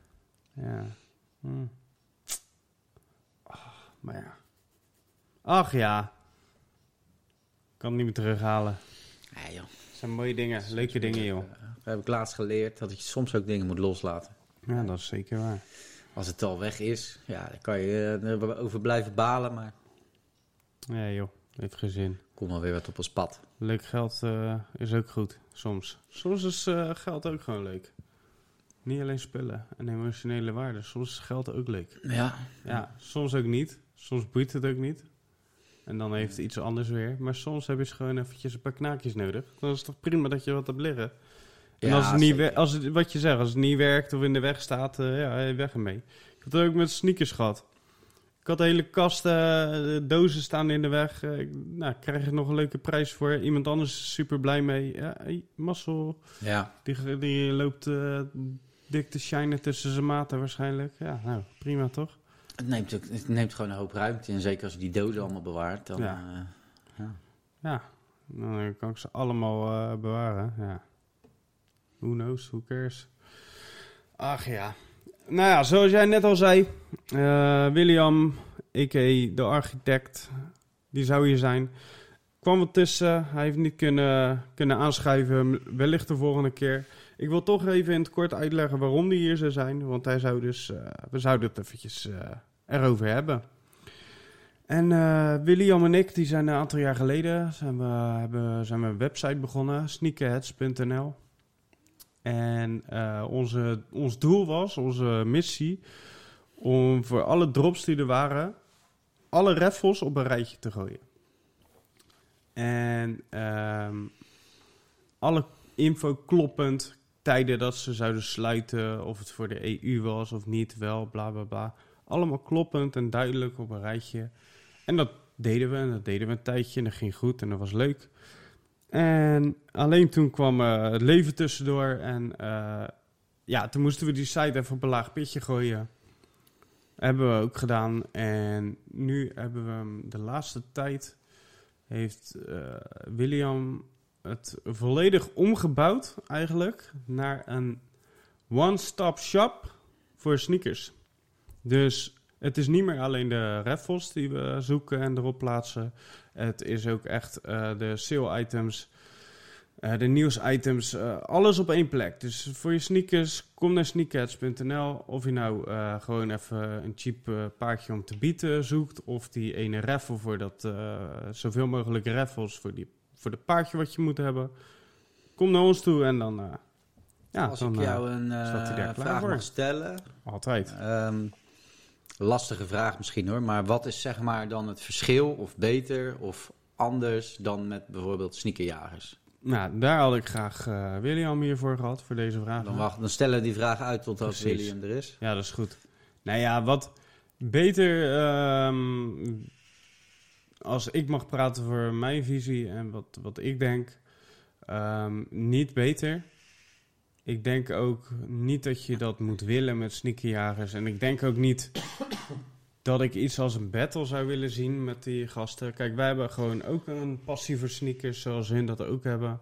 Ja. Hm. Maar ja. Ach ja. Kan het niet meer terughalen.
Nee, joh.
Het zijn mooie dingen, leuke dingen joh.
Dat heb ik laatst geleerd, dat je soms ook dingen moet loslaten.
Ja, dat is zeker waar.
Als het al weg is, ja, dan kan je eh, erover blijven balen, maar
Ja joh, heeft geen zin.
kom wel weer wat op ons pad.
Leuk geld eh, is ook goed, soms. Soms is eh, geld ook gewoon leuk. Niet alleen spullen en emotionele waarde. Soms is geld ook leuk.
Ja,
Ja, soms ook niet. Soms boeit het ook niet. En dan heeft het iets anders weer. Maar soms heb je gewoon eventjes een paar knaakjes nodig. Dan is het toch prima dat je wat hebt liggen. En
Ja,
als het niet wer- als het, wat je zegt, als het niet werkt of in de weg staat, eh, ja, weg ermee. Ik had het ook met sneakers gehad. Ik had hele kast eh, dozen staan in de weg. Eh, ik, nou, ik krijg er nog een leuke prijs voor. Iemand anders is super blij mee. Ja, hey, Marcel,
ja.
die, die loopt eh, dik te shinen tussen zijn maten waarschijnlijk. Ja, nou, prima toch?
Het, neemt het neemt gewoon een hoop ruimte. En zeker als je die doden allemaal bewaart, dan...
Ja.
eh,
Ja, dan kan ik ze allemaal eh, bewaren. Ja. Who knows, who cares? Ach ja. Nou ja, zoals jij net al zei, eh, William, a.k.a. de architect, die zou hier zijn. Kwam wat tussen, hij heeft niet kunnen, kunnen aanschuiven, wellicht de volgende keer. Ik wil toch even in het kort uitleggen waarom die hier zou zijn, want hij zou dus, eh, we zouden het eventjes eh, erover hebben. En eh, William en ik, die zijn een aantal jaar geleden, zijn we, hebben, zijn we een website begonnen, sneakerheads.nl. En onze, ons doel was, onze missie, om voor alle drops die er waren, alle raffles op een rijtje te gooien. En ehm, alle info kloppend, tijden dat ze zouden sluiten, of het voor de EU was of niet, wel, bla bla bla. Allemaal kloppend en duidelijk op een rijtje. En dat deden we, en dat deden we een tijdje, en dat ging goed en dat was leuk. En alleen toen kwam eh, het leven tussendoor en eh, ja, toen moesten we die site even op een laag pitje gooien. Hebben we ook gedaan. En nu hebben we de laatste tijd heeft eh, William het volledig omgebouwd eigenlijk naar een one-stop shop voor sneakers. Dus Het is niet meer alleen de raffles die we zoeken en erop plaatsen. Het is ook echt eh, de sale items, eh, de nieuws-items, eh, alles op één plek. Dus voor je sneakers, kom naar sneakerheads.nl. Of je nou gewoon even een cheap paardje om te bieden zoekt. Of die ene raffle voor dat, zoveel mogelijk raffles voor, die, voor de paardje wat je moet hebben. Kom naar ons toe en dan, eh, ja,
Als
dan
ik jou een eh, vraag
voor.
mag stellen.
altijd.
Ehm, lastige vraag misschien hoor. Maar wat is zeg maar dan het verschil of beter of anders dan met bijvoorbeeld sneakerjagers?
Nou, daar had ik graag eh, William hiervoor gehad, voor deze vraag.
Dan, wacht, dan stellen we die vraag uit totdat
Precies.
William er is.
Ja, dat is goed. Nou ja, wat beter... ehm, als ik mag praten voor mijn visie en wat, wat ik denk... ehm, niet beter. Ik denk ook niet dat je dat moet willen met sneakerjagers. En ik denk ook niet dat ik iets als een battle zou willen zien met die gasten. Kijk, wij hebben gewoon ook een passie voor sneakers, zoals hun dat ook hebben.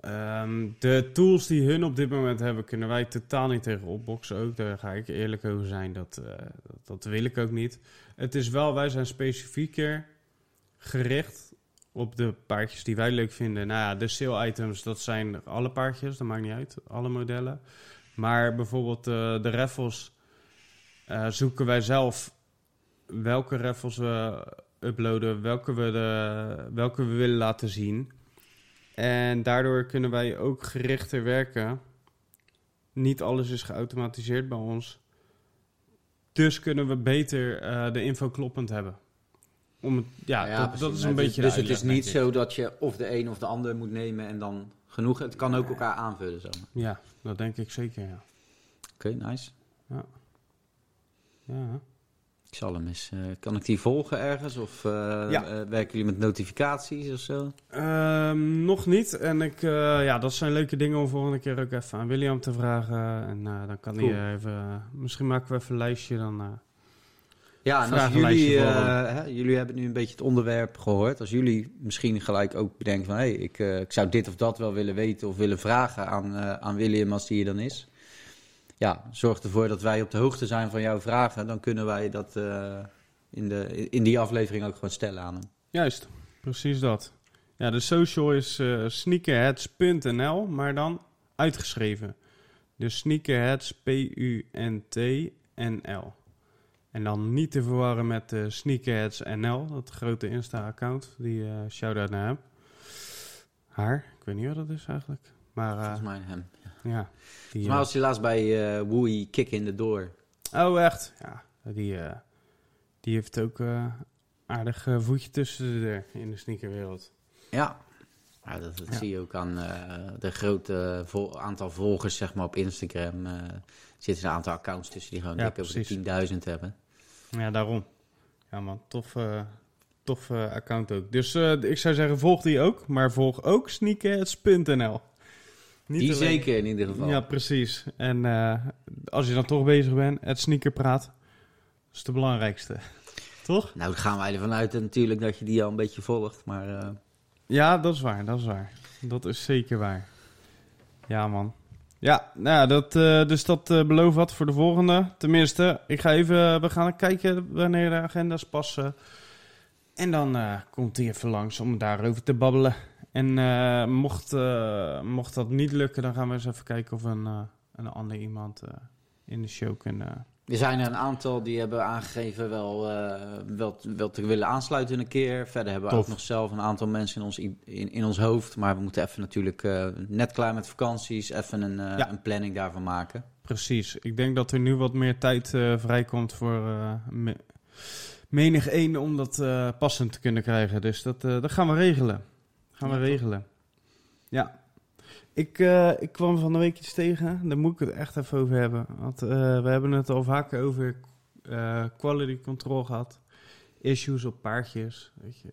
Ehm, de tools die hun op dit moment hebben, kunnen wij totaal niet tegen opboksen ook. Daar ga ik eerlijk over zijn, dat, eh, dat, dat wil ik ook niet. Het is wel, wij zijn specifieker gericht op de paardjes die wij leuk vinden. Nou ja, de sale items, dat zijn alle paardjes, dat maakt niet uit, alle modellen. Maar bijvoorbeeld eh, de raffles eh, zoeken wij zelf welke raffles we uploaden, welke we, de, welke we willen laten zien. En daardoor kunnen wij ook gerichter werken. Niet alles is geautomatiseerd bij ons. Dus kunnen we beter eh, de info kloppend hebben. Om het, ja, dat,
precies.
dat is een beetje.
Dus
de
het is niet zo dat je of de een of de ander moet nemen en dan genoeg. Het kan ook elkaar aanvullen. Maar.
Ja, dat denk ik zeker, ja.
Oké, nice.
ja.
Ik zal hem eens. eh, kan ik die volgen ergens? Of eh,
Ja.
eh, werken jullie met notificaties of zo?
Ehm, nog niet. En ik, ja, dat zijn leuke dingen om volgende keer ook even aan William te vragen. En dan kan
Cool.
hij even. misschien maken we even een lijstje dan.
Ja, en als jullie, hè, jullie hebben nu een beetje het onderwerp gehoord. Als jullie misschien gelijk ook bedenken van... hé, hey, ik, ik zou dit of dat wel willen weten of willen vragen aan, aan William als die hier dan is. Ja, zorg ervoor dat wij op de hoogte zijn van jouw vragen. Dan kunnen wij dat eh, in, de, in die aflevering ook gewoon stellen aan hem.
Juist, precies dat. Ja, de social is eh sneakerheads.nl, maar dan uitgeschreven. Dus sneakerheads, P-U-N-T-N-L. En dan niet te verwarren met de Sneakerheads NL, dat grote Insta-account. Die eh shout-out naar hem. Haar, ik weet niet wat dat is eigenlijk. Maar
Volgens mij hem.
Ja. Die,
mij was hij laatst bij eh Woei Kick in the Door.
eh, oh, echt? Ja, die, eh, die heeft ook eh aardig eh, voetje tussen de deur in de sneakerwereld.
Ja. Ja, dat, dat
Ja.
zie je ook aan eh, de grote vol- aantal volgers zeg maar, op Instagram. eh zitten een aantal accounts tussen die gewoon
Ja,
dik over de
precies.
10.000 hebben.
Ja, daarom. Ja man, tof, eh, tof eh, account ook. Dus eh, ik zou zeggen, volg die ook. Maar volg ook sneakerheads.nl. Niet
Die
alleen-
zeker in ieder geval.
Ja, precies. En eh, als je dan toch bezig bent, het sneakerpraat. Dat is de belangrijkste. Toch?
Nou, dan gaan wij ervan uit natuurlijk dat je die al een beetje volgt. Maar eh,
Ja, dat is waar, dat is waar. Dat is zeker waar. Ja, man. Ja, nou ja, dat, eh, dus dat eh beloof wat voor de volgende. Tenminste, ik ga even, we gaan kijken wanneer de agenda's passen. En dan eh, komt hij even langs om daarover te babbelen. En eh, mocht, eh, mocht dat niet lukken, dan gaan we eens even kijken of we een, eh, een ander iemand in de show kunnen...
er zijn er een aantal die hebben aangegeven wel, wel, wel te willen aansluiten een keer. Verder hebben we
Tof.
ook nog zelf een aantal mensen in ons, in, in ons hoofd. Maar we moeten even natuurlijk net klaar met vakanties. Even een,
Ja.
een planning daarvan maken.
Precies. Ik denk dat er nu wat meer tijd vrijkomt voor me- menig één om dat passend te kunnen krijgen. Dus dat, dat gaan we regelen. Gaan we
Ja,
regelen. Ja. Ik, eh, ik kwam van de week iets tegen. Daar moet ik het echt even over hebben. Want eh, we hebben het al vaker over eh, quality control gehad. Issues op paardjes. Weet je.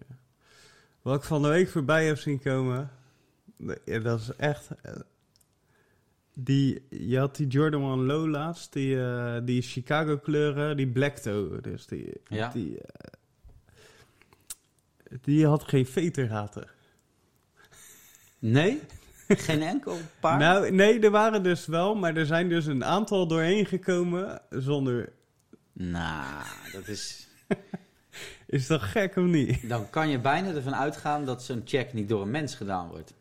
Wat ik van de week voorbij heb zien komen. ja, dat is echt... die, je had die Jordan 1 Low laatst, die, die Chicago kleuren, die Black Toe. Dus die,
Ja.
die, die had geen vetergaten.
Nee? Geen enkel paar?
Nou, nee, er waren dus wel, maar er zijn dus een aantal doorheen gekomen zonder
Nou, dat is...
Is dat gek of niet?
Dan kan je bijna ervan uitgaan dat zo'n check niet door een mens gedaan wordt.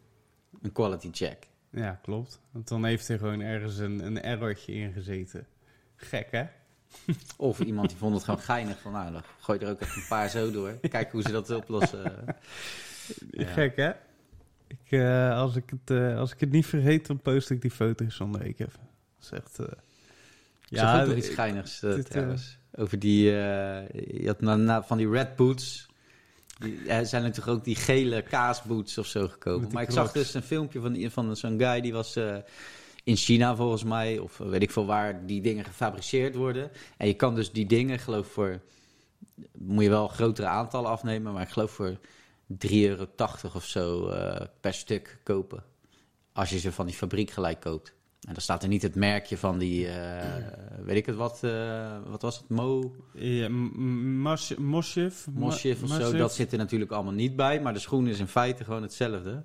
Een quality check.
Ja, klopt. Want dan heeft er gewoon ergens een, een errortje in gezeten. Gek, hè?
Of iemand die vond het gewoon geinig van, nou, dan gooi je er ook even een paar zo door. Kijk hoe ze dat oplossen. Ja.
Gek, hè? Ik, eh, als, ik het, eh, als ik het niet vergeet, dan post ik die foto's zonder week even. Dat is echt... eh,
Ja, ook nog iets geinigs trouwens. Over die, je had na, na- van die red boots. Die, er zijn natuurlijk ook die gele kaasboots of zo gekomen. Maar ik zag dus een filmpje van, van zo'n guy die was in China volgens mij. Of weet ik veel waar die dingen gefabriceerd worden. En je kan dus die dingen geloof ik voor... Moet je wel grotere aantallen afnemen. Maar ik geloof voor 3,80 euro of zo eh, per stuk kopen. Als je ze van die fabriek gelijk koopt. En dan staat er niet het merkje van die, eh, weet ik het wat, eh, wat was het, Mo,
Ja, m- m- Mos- Mosjev?
Mosjev of zo. Dat zit er natuurlijk allemaal niet bij, maar de schoen is in feite gewoon hetzelfde.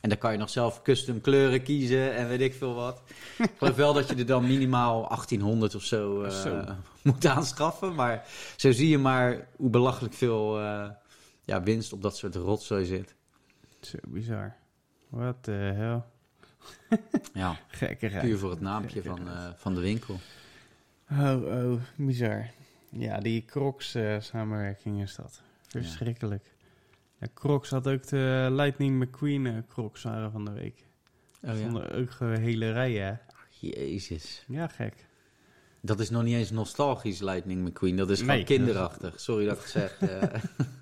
En dan kan je nog zelf custom kleuren kiezen en weet ik veel wat. ik geloof wel dat je er dan minimaal 1800 of zo,
Zo.
moet aanschaffen. Maar zo zie je maar hoe belachelijk veel ja, winst op dat soort rotzooi zit.
Zo bizar. What the hell?
Ja,
Gekkigheid.
puur voor het naampje van, eh, van de winkel.
Oh, oh, bizar. Ja, die Crocs eh, samenwerking is dat. Verschrikkelijk. Ja. Crocs had ook de Lightning McQueen eh, Crocs waren van de week.
Oh, ja.
Vonden ook gewoon hele rijen, hè?
Jezus.
Ja, gek.
Dat is nog niet eens nostalgisch, Lightning McQueen. Dat is gewoon
Nee,
kinderachtig. Sorry dat ik zeg.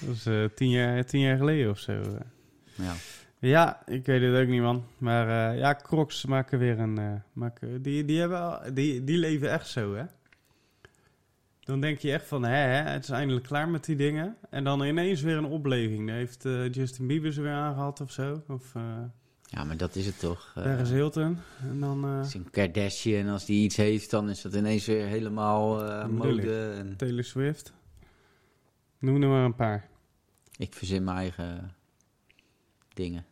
Dat was eh, tien, jaar, tien jaar geleden of zo. eh.
ja.
Ja, ik weet het ook niet, man. Maar eh, ja, Crocs maken weer een... maken, die, die, hebben, al- die, die leven echt zo, hè? Dan denk je echt van, hè, hè, het is eindelijk klaar met die dingen. En dan ineens weer een opleving. Dan heeft Justin Bieber ze weer aangehad of zo. Of
ja, maar dat is het toch. eh.
Paris Hilton. En dan
is een Kardashian, als die iets heeft, dan is dat ineens weer helemaal mode. En
Taylor Swift. Noem er maar een paar.
ik verzin mijn eigen dingen.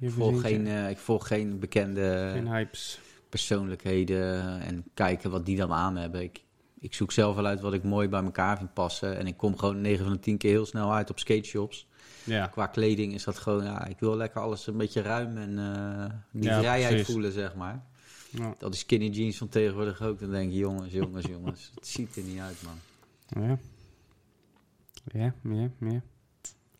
Ik volg, geen, eh, ik volg geen bekende
geen hypes.
persoonlijkheden en kijken wat die dan aan hebben. Ik, ik zoek zelf wel uit wat ik mooi bij elkaar vind passen. En ik kom gewoon 9 van de 10 keer heel snel uit op skateshops.
Ja,
Qua kleding is dat gewoon, ja, ik wil lekker alles een beetje ruim en eh, die
Ja,
vrijheid
precies.
voelen, zeg maar.
ja.
Dat is skinny jeans van tegenwoordig ook. Dan denk je, jongens, jongens, jongens, het ziet er niet uit, man.
Ja. Ja, ja, ja.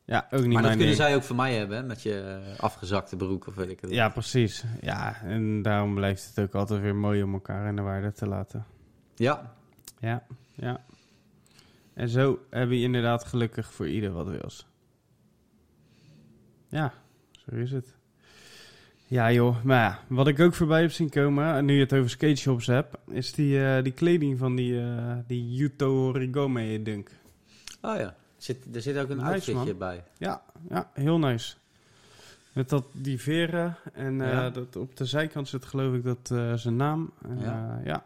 Ja, ook niet
maar dat
mijn
kunnen
ding.
zij ook van mij hebben, hè, met je eh, afgezakte broek of weet ik het.
Ja, precies. Ja, en daarom blijft het ook altijd weer mooi om elkaar in de waarde te laten.
Ja,
Ja, ja. En zo heb je inderdaad gelukkig voor ieder wat wils. Ja, zo is het. Ja joh, maar ja, wat ik ook voorbij heb zien komen, en nu je het over skateshops hebt, is die, eh, die kleding van die, eh die Yuto Origome dunk.
Oh ja. Zit, er zit ook een
Nice,
outfitje
man.
bij.
Ja, ja, heel nice. Met dat, die veren en eh, dat, op de zijkant zit geloof ik dat eh, zijn naam.
Ja.
ja. ja,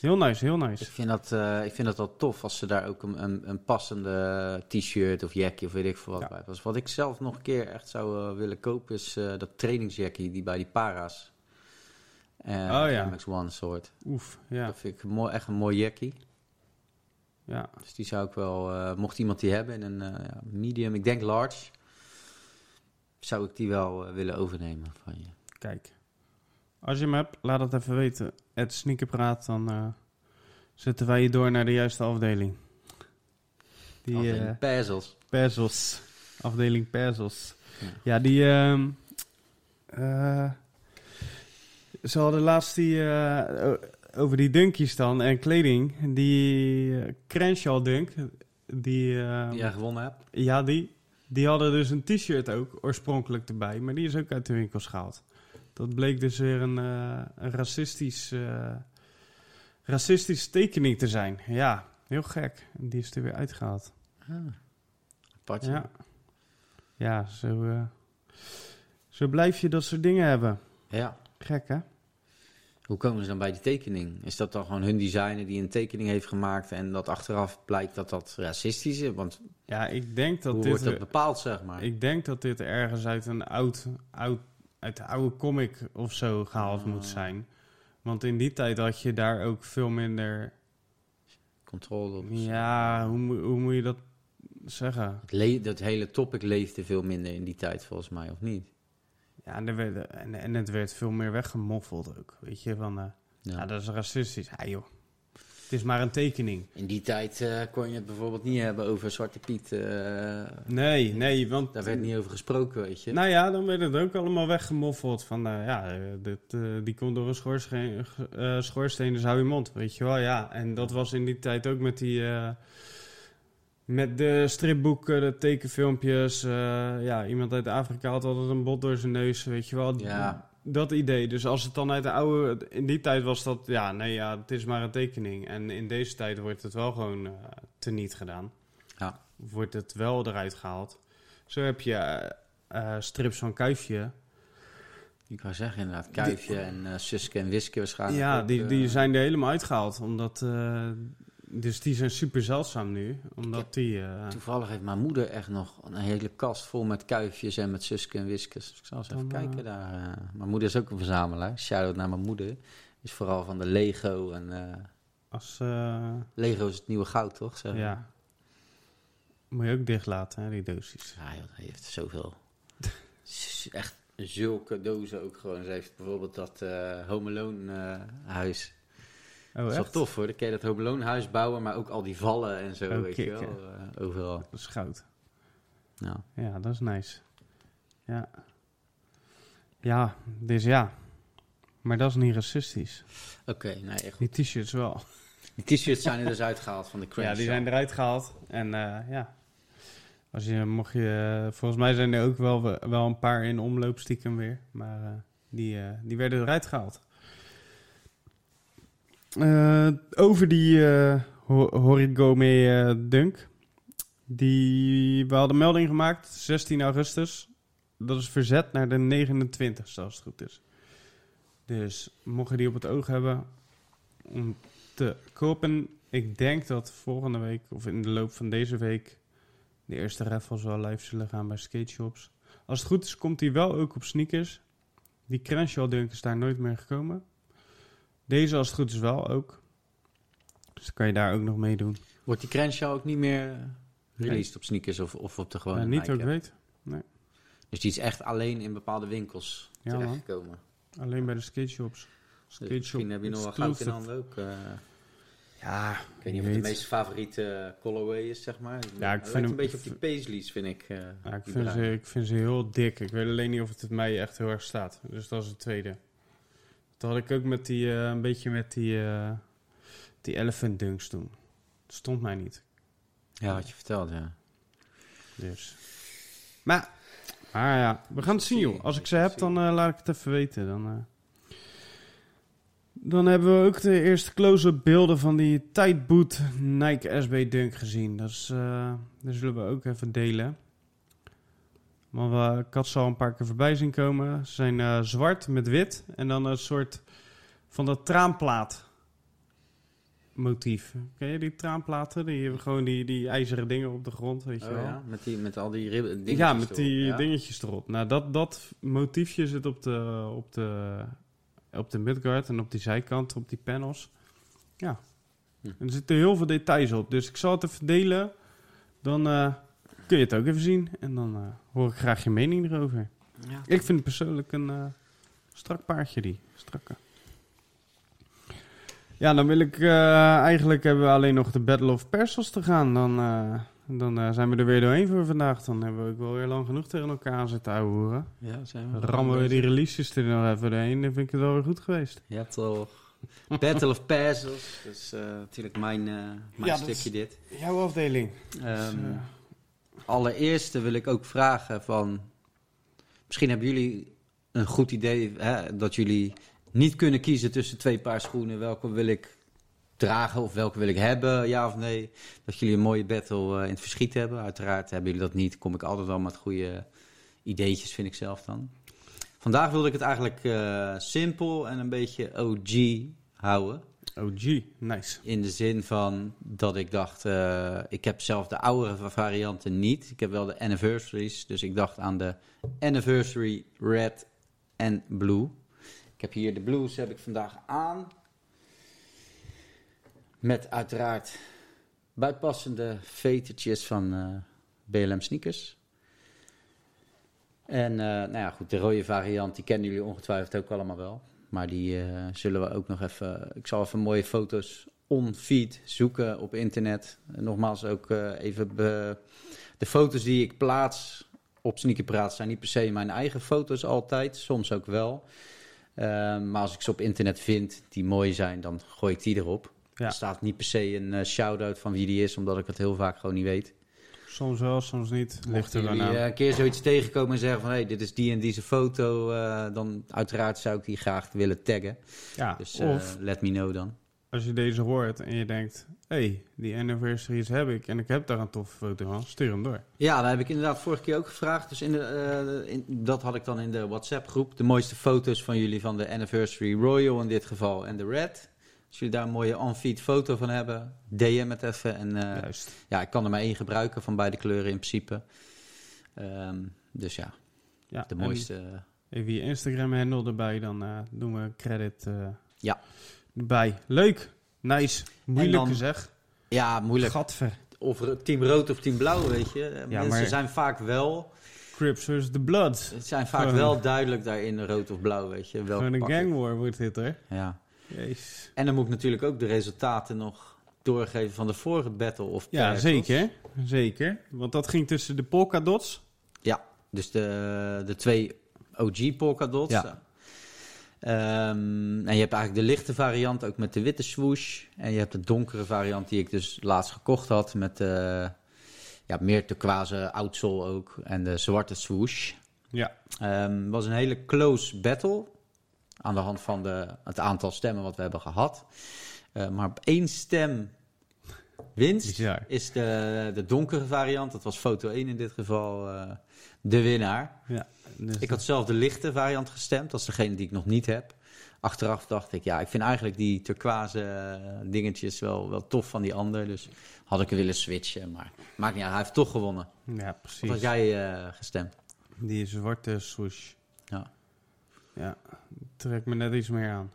heel nice, heel
Ik
nice.
vind, dat, eh, ik vind dat wel tof als ze daar ook een, een, een passende t-shirt of jackie of weet ik veel wat
Ja.
bij hebben. Wat ik zelf nog een keer echt zou eh, willen kopen is eh, dat trainingsjackie die bij die para's. eh
Oh ja.
MX-1 soort.
Oef, ja,
Dat vind ik mooi, echt een mooi jackie.
Ja.
Dus die zou ik wel, eh, mocht iemand die hebben in een eh, medium, ik denk large, zou ik die wel eh, willen overnemen van je.
Kijk, als je hem hebt, laat het even weten. Het sneakerpraat, dan zetten wij je door naar de juiste afdeling. Die
Als in Pezels.
Perzels, afdeling Perzels.
Ja.
Ja, die... ehm, eh, ze hadden laatst die... eh, over die dunkies dan en kleding. Die uh, Crenshaw dunk, die...
Die jij gewonnen hebt.
ja, die. Die hadden dus een t-shirt ook oorspronkelijk erbij, maar die is ook uit de winkels gehaald. Dat bleek dus weer een, eh, een racistisch, eh racistisch tekening te zijn. Ja, heel gek. En die is er weer uitgehaald.
Ah.
Ja, ja zo, eh, zo blijf je dat soort dingen hebben.
ja.
Gek, hè?
Hoe komen ze dan bij die tekening? Is dat dan gewoon hun designer die een tekening heeft gemaakt en dat achteraf blijkt dat dat racistisch is? Want
Ja, ik denk dat
hoe
dit...
wordt dat bepaald, zeg maar?
Ik denk dat dit ergens uit een oud, oud uit de oude comic of zo gehaald
Ah.
moet zijn. Want in die tijd had je daar ook veel minder
controle op.
Ja, hoe, moet- hoe moet je dat zeggen?
Het dat hele topic leefde veel minder in die tijd, volgens mij, of niet?
Ja, en, er werd, en, en het werd veel meer weggemoffeld ook. Weet je, van... eh,
Ja.
ja. dat is racistisch. Ja, joh. Het is maar een tekening.
In die tijd eh, kon je het bijvoorbeeld niet hebben over Zwarte Piet. eh,
Nee, nee, want...
daar werd niet over gesproken, weet je.
Nou ja, dan werd het ook allemaal weggemoffeld. Van, ja, dit, die komt door een schoorsteen, schoorsteen, dus hou je mond. Weet je wel, ja. En dat was in die tijd ook met die... met de stripboeken, de tekenfilmpjes. eh, ja, iemand uit Afrika had altijd een bot door zijn neus, weet je wel.
Ja.
Dat idee. Dus als het dan uit de oude... In die tijd was dat... Ja, nee, ja, het is maar een tekening. En in deze tijd wordt het wel gewoon eh teniet gedaan.
Ja.
Wordt het wel eruit gehaald. Zo heb je eh, strips van Kuifje.
Ik wou zeggen inderdaad, Kuifje en eh Suske en Wiske waarschijnlijk.
Ja,
ook,
die, die zijn er helemaal uitgehaald. Omdat... dus die zijn super zeldzaam nu. Omdat die... eh,
Toevallig heeft mijn moeder echt nog een hele kast vol met kuifjes en met Suske en Wiskes. Dus ik zal eens even
Dan, eh,
kijken daar. eh. mijn moeder is ook een verzamelaar. Shout-out naar mijn moeder. Is vooral van de Lego. En
als...
Lego is het nieuwe goud, toch?
Ja. Moet je ook dicht laten, hè, die doosjes.
Ja, joh, hij heeft zoveel. Echt zulke dozen ook gewoon. Ze heeft bijvoorbeeld dat Home Alone huis.
Oh,
dat is wel
echt?
tof hoor. Dan kun je dat Home Alone huis bouwen, maar ook al die vallen en zo,
Oh,
weet je wel. eh, overal.
Dat is goud.
Nou,
Ja, dat is nice. Ja. Ja, dus ja. Maar dat is niet racistisch.
oké, nee, goed.
Die t-shirts wel.
Die t-shirts zijn er dus uitgehaald van de Crunch.
Ja, die zijn eruit gehaald. En eh, ja. Als je, mocht je, volgens mij zijn er ook wel, wel een paar in omloop stiekem weer. Maar eh, die, eh, die werden eruit gehaald. Eh, over die Ho- Horigome eh, Dunk. Die, we hadden melding gemaakt, 16 augustus. Dat is verzet naar de 29 als het goed is. Dus mocht je die op het oog hebben om te kopen. Ik denk dat volgende week of in de loop van deze week de eerste raffles wel live zullen gaan bij skate shops. Als het goed is, komt die wel ook op sneakers. Die Crenshaw Dunk is daar nooit meer gekomen. Deze, als het goed is, wel ook. Dus dan kan je daar ook nog mee doen.
Wordt die Crenshaw ook niet meer eh,
Nee.
released op sneakers of, of op de gewone
Ja, niet ook
app?
weet.
Dus die is echt alleen in bepaalde winkels
Ja, man.
terechtgekomen.
Alleen bij de skate shops.
Dus
Skate shop
misschien heb je nog wel goud in handen ook. eh.
Ja,
ik weet niet het de meest favoriete colorway is, zeg maar.
Ja, ik
Het
vind
lijkt
hem-
een beetje op die Paisleys, vind ik. eh,
Ja, ik, vind ze, ik vind ze heel dik. Ik weet alleen niet of het mij echt heel erg staat. Dus dat is het tweede. Dat had ik ook met die, eh, een beetje met die, eh, die elephant dunks toen. Dat stond mij niet.
Ja, wat je vertelt, ja.
Dus. Maar, maar ja, we gaan het zien joh. Als ik ze heb, dan eh, laat ik het even weten. Dan, dan hebben we ook de eerste close-up beelden van die Tightboot Nike SB Dunk gezien. Dat is, dat zullen we ook even delen. Maar we, ik had ze al een paar keer voorbij zien komen. Ze zijn eh, zwart met wit. En dan een soort van dat traanplaat motief. Ken je die traanplaten? Die hebben gewoon die, die ijzeren dingen op de grond, weet je
Oh,
wel.
ja? Met, die, met al die dingetjes
Ja, met
erop,
die
ja?
dingetjes erop. Nou, dat, dat motiefje zit op de, op, de, op de midguard en op die zijkant, op die panels. Ja.
Hm.
En er zitten heel veel details op. Dus ik zal het even delen. Dan eh, kun je het ook even zien. En dan eh, hoor ik graag je mening erover.
Ja.
Ik vind het persoonlijk een eh, strak paardje, die strakke. Ja, dan wil ik eh, eigenlijk hebben we alleen nog de Battle of Persos te gaan. Dan, eh, dan zijn we er weer doorheen voor vandaag. Dan hebben we ook wel weer lang genoeg tegen elkaar zitten ouwehoeren.
Ja, zijn we
Rammen we die releases er nog even doorheen. Dan vind ik het wel weer goed geweest.
Ja, toch. Battle of Puzzles. Dat is eh, natuurlijk mijn, eh, mijn
Ja,
stukje dit.
Jouw afdeling.
Ehm,
Dus, eh,
allereerst wil ik ook vragen van... Misschien hebben jullie een goed idee hè, dat jullie niet kunnen kiezen tussen twee paar schoenen. Welke wil ik dragen of welke wil ik hebben, ja of nee. Dat jullie een mooie battle eh, in het verschiet hebben. Uiteraard hebben jullie dat niet. Kom ik altijd wel met goede ideetjes, vind ik zelf dan. Vandaag wilde ik het eigenlijk eh, simpel en een beetje OG houden.
OG, nice.
In de zin van dat ik dacht, eh, ik heb zelf de oudere varianten niet. Ik heb wel de anniversaries, dus ik dacht aan de anniversary red en blue. Ik heb hier de blues heb ik vandaag aan. Met uiteraard bijpassende vetertjes van eh, BLM sneakers. En eh, nou ja, goed, de rode variant, die kennen jullie ongetwijfeld ook allemaal wel. Maar die eh, zullen we ook nog even... Ik zal even mooie foto's on-feed zoeken op internet. En nogmaals ook eh, even... be- de foto's die ik plaats op Sneakerpraat zijn niet per se mijn eigen foto's altijd. Soms ook wel. Ehm, maar als ik ze op internet vind die mooi zijn, dan gooi ik die erop.
Ja.
Er staat niet per se een eh, shout-out van wie die is, omdat ik het heel vaak gewoon niet weet.
Soms wel, soms niet. Ligt er
jullie
aan.
eh, een keer zoiets tegenkomen en zeggen van... hé, hey, dit is die en deze foto, eh, dan uiteraard zou ik die graag willen taggen.
ja,
Dus eh,
of
let me know dan.
als je deze hoort en je denkt... hé, hey, die anniversaries heb ik en ik heb daar een toffe foto van. Stuur hem door.
Ja, dat heb ik inderdaad vorige keer ook gevraagd. Dus in de, in, dat had ik dan in de WhatsApp-groep. De mooiste foto's van jullie van de Anniversary Royal in dit geval en de Red. Als jullie daar een mooie on-feed foto van hebben, DM het even. En eh,
Juist.
ja, ik kan er maar één gebruiken van beide kleuren in principe. Ehm, dus ja,
Ja,
de
en
mooiste.
Even je Instagram-handle erbij, dan eh, doen we credit eh,
Ja.
erbij. Leuk. Nice. Moeilijke
dan-
zeg.
Ja, moeilijk.
Gadver.
Of er team rood of team blauw, weet je. Eh, Mensen
maar-
zijn vaak wel,
Crips versus the Bloods.
het zijn vaak
Gewoon-
wel duidelijk daarin rood of blauw, weet je. Welke
Gewoon een gang war wordt dit hoor.
Ja. En dan moet ik natuurlijk ook de resultaten nog doorgeven van de vorige Battle of
Ja, zeker. Zeker. Want dat ging tussen de polka dots.
Ja, dus de, de twee OG polka dots.
Ja.
Ehm, en je hebt eigenlijk de lichte variant ook met de witte swoosh. En je hebt de donkere variant die ik dus laatst gekocht had met de ja, meer turquoise oudsole ook. En de zwarte swoosh.
Ja.
Het was een hele close battle. Aan de hand van de, het aantal stemmen wat we hebben gehad. Eh, maar op één stem winst
Bizar.
is de, de donkere variant. Dat was foto 1 in dit geval eh, de winnaar.
Dus
Ik had zelf de lichte variant gestemd. Dat is degene die ik nog niet heb. Achteraf dacht ik, ja, ik vind eigenlijk die turquoise eh, dingetjes wel, wel tof van die ander. Dus had ik willen switchen. Maar maakt niet uit, hij heeft toch gewonnen.
Ja,
Wat had
precies.
jij gestemd?
Die zwarte swoosh.
Ja.
Ja, trekt me net iets meer aan.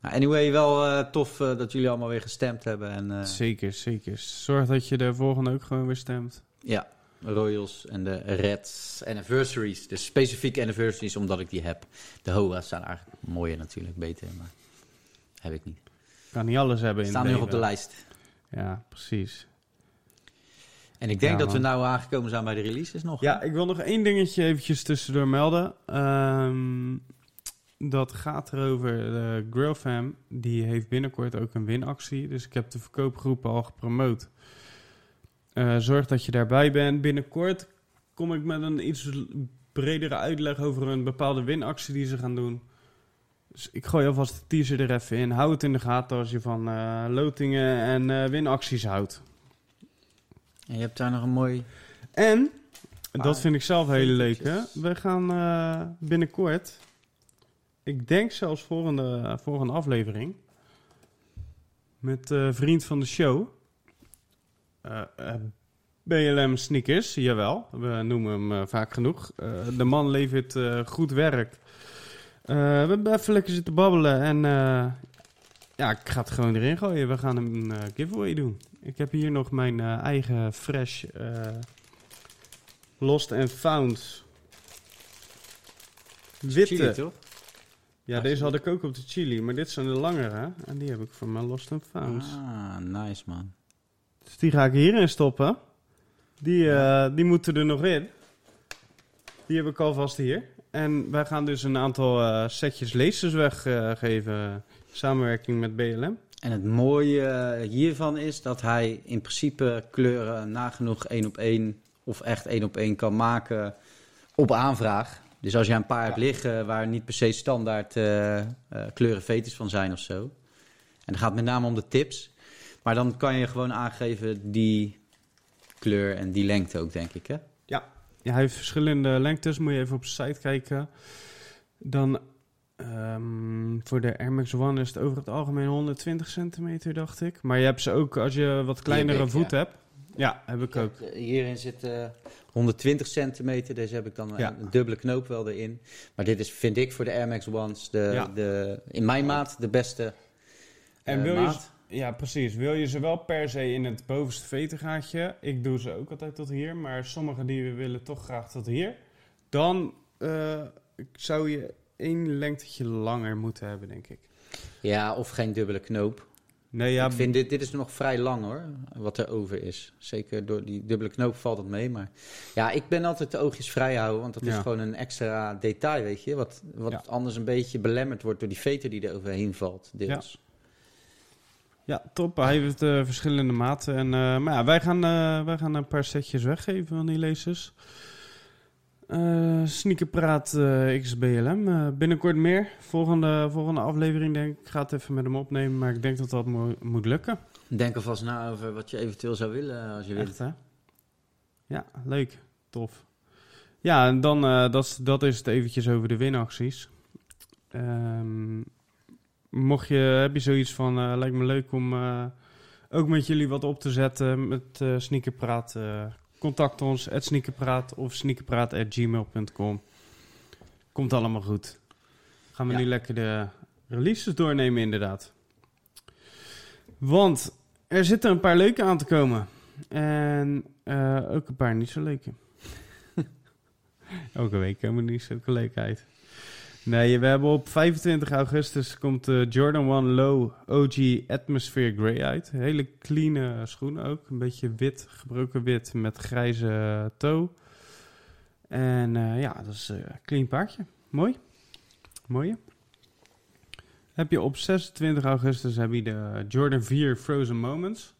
Nou, anyway, wel eh, tof eh, dat jullie allemaal weer gestemd hebben. En eh,
Zeker, zeker. Zorg dat je de volgende ook gewoon weer stemt.
ja, Royals en de Reds Anniversaries. Dus specifieke anniversaries, omdat ik die heb. De HOA's zijn eigenlijk mooier natuurlijk, beter. Maar heb ik niet.
Kan niet alles hebben in
Staan nu nog op de lijst.
Ja, precies.
En ik denk
Ja,
dat we nou aangekomen zijn bij de releases nog.
Ja, ik wil nog één dingetje eventjes tussendoor melden. Ehm, dat gaat erover. De Grillfam, die heeft binnenkort ook een winactie. Dus ik heb de verkoopgroepen al gepromoot. Eh, zorg dat je daarbij bent. Binnenkort kom ik met een iets bredere uitleg over een bepaalde winactie die ze gaan doen. Dus ik gooi alvast de teaser er even in. Hou het in de gaten als je van eh, lotingen en eh, winacties houdt.
En je hebt daar nog een mooi...
En, dat vind ik zelf een hele leuke,
fotootjes.
we gaan eh, binnenkort, ik denk zelfs volgende, volgende aflevering, met eh vriend van de show, eh, BLM Sneakers, jawel, we noemen hem vaak genoeg. Eh, de man levert eh, goed werk. Eh, we hebben even lekker zitten babbelen en eh, ja, ik ga het gewoon erin gooien. We gaan een eh, giveaway doen. Ik heb hier nog mijn eh, eigen fresh eh, Lost and Found witte.
Chili, toch?
Ja, deze had ik ook op de chili, maar dit zijn de langere. En die heb ik voor mijn Lost and Found.
Ah, nice man.
Dus die ga ik hierin stoppen. Die, eh, die moeten er nog in. Die heb ik alvast hier. En wij gaan dus een aantal setjes lasers weggeven. in samenwerking met BLM.
En het mooie hiervan is dat hij in principe kleuren nagenoeg één op één of echt één op één kan maken op aanvraag. Dus als je een paar hebt liggen waar niet per se standaard eh, eh, kleuren veters van zijn of zo. En dan gaat het met name om de tips. Maar dan kan je gewoon aangeven die kleur en die lengte ook, denk ik. Hè?
Ja, hij heeft verschillende lengtes. Moet je even op zijn site kijken. Dan ehm, voor de Air Max One is het over het algemeen 120 centimeter, dacht ik. Maar je hebt ze ook als je wat kleinere voet
ja.
hebt. Ja, heb ik ook.
Eh, Hierin zit eh, 120 centimeter. Deze heb ik dan
Ja.
een, een dubbele knoop wel erin. Maar dit is, vind ik, voor de Air Max Ones de,
Ja.
de, in mijn maat de beste
En
eh,
wil je. Ja, precies. Wil je ze wel per se in het bovenste vetergaatje? Ik doe ze ook altijd tot hier, maar sommige die we willen toch graag tot hier. Dan eh, zou je één lengtetje langer moeten hebben, denk ik.
Ja, of geen dubbele knoop.
Nee, ja,
ik vind dit, dit is nog vrij lang hoor, wat er over is. Zeker door die dubbele knoop valt het mee. Maar ja, ik ben altijd de oogjes vrij houden, want dat is
Ja.
gewoon een extra detail, weet je. Wat, wat
Ja.
anders een beetje belemmerd wordt door die veter die er overheen valt, deels.
ja, top. Hij heeft eh, verschillende maten. En, eh, maar ja, wij gaan, eh, wij gaan een paar setjes weggeven van die lasers. Eh Sneakerpraat eh, XBLM. Eh, binnenkort meer. Volgende, volgende aflevering denk ik. Ik ga het even met hem opnemen, maar ik denk dat dat mo- moet lukken.
Denk alvast na over wat je eventueel zou willen als je wilt.
Echt, hè? Ja, leuk. Tof. Ja, en dan, dat, is- dat is het eventjes over de winacties. Ehm, mocht je, heb je zoiets van, lijkt me leuk om ook met jullie wat op te zetten met Sneakerpraat. Contact ons, at Sneakerpraat of sneakerpraat.gmail.com. Komt allemaal goed. Gaan we
Ja.
nu lekker de releases doornemen inderdaad. Want er zitten een paar leuke aan te komen. En eh, ook een paar niet zo leuke. Elke week komen niet zulke leuke uit. Nee, we hebben op 25 augustus komt de Jordan 1 Low OG Atmosphere Grey uit. Hele clean eh, schoen ook. Een beetje wit, gebroken wit met grijze toe. En eh, ja, dat is een clean paardje. Mooi. Mooie. Heb je op 26 augustus heb je de Jordan 4 Frozen Moments.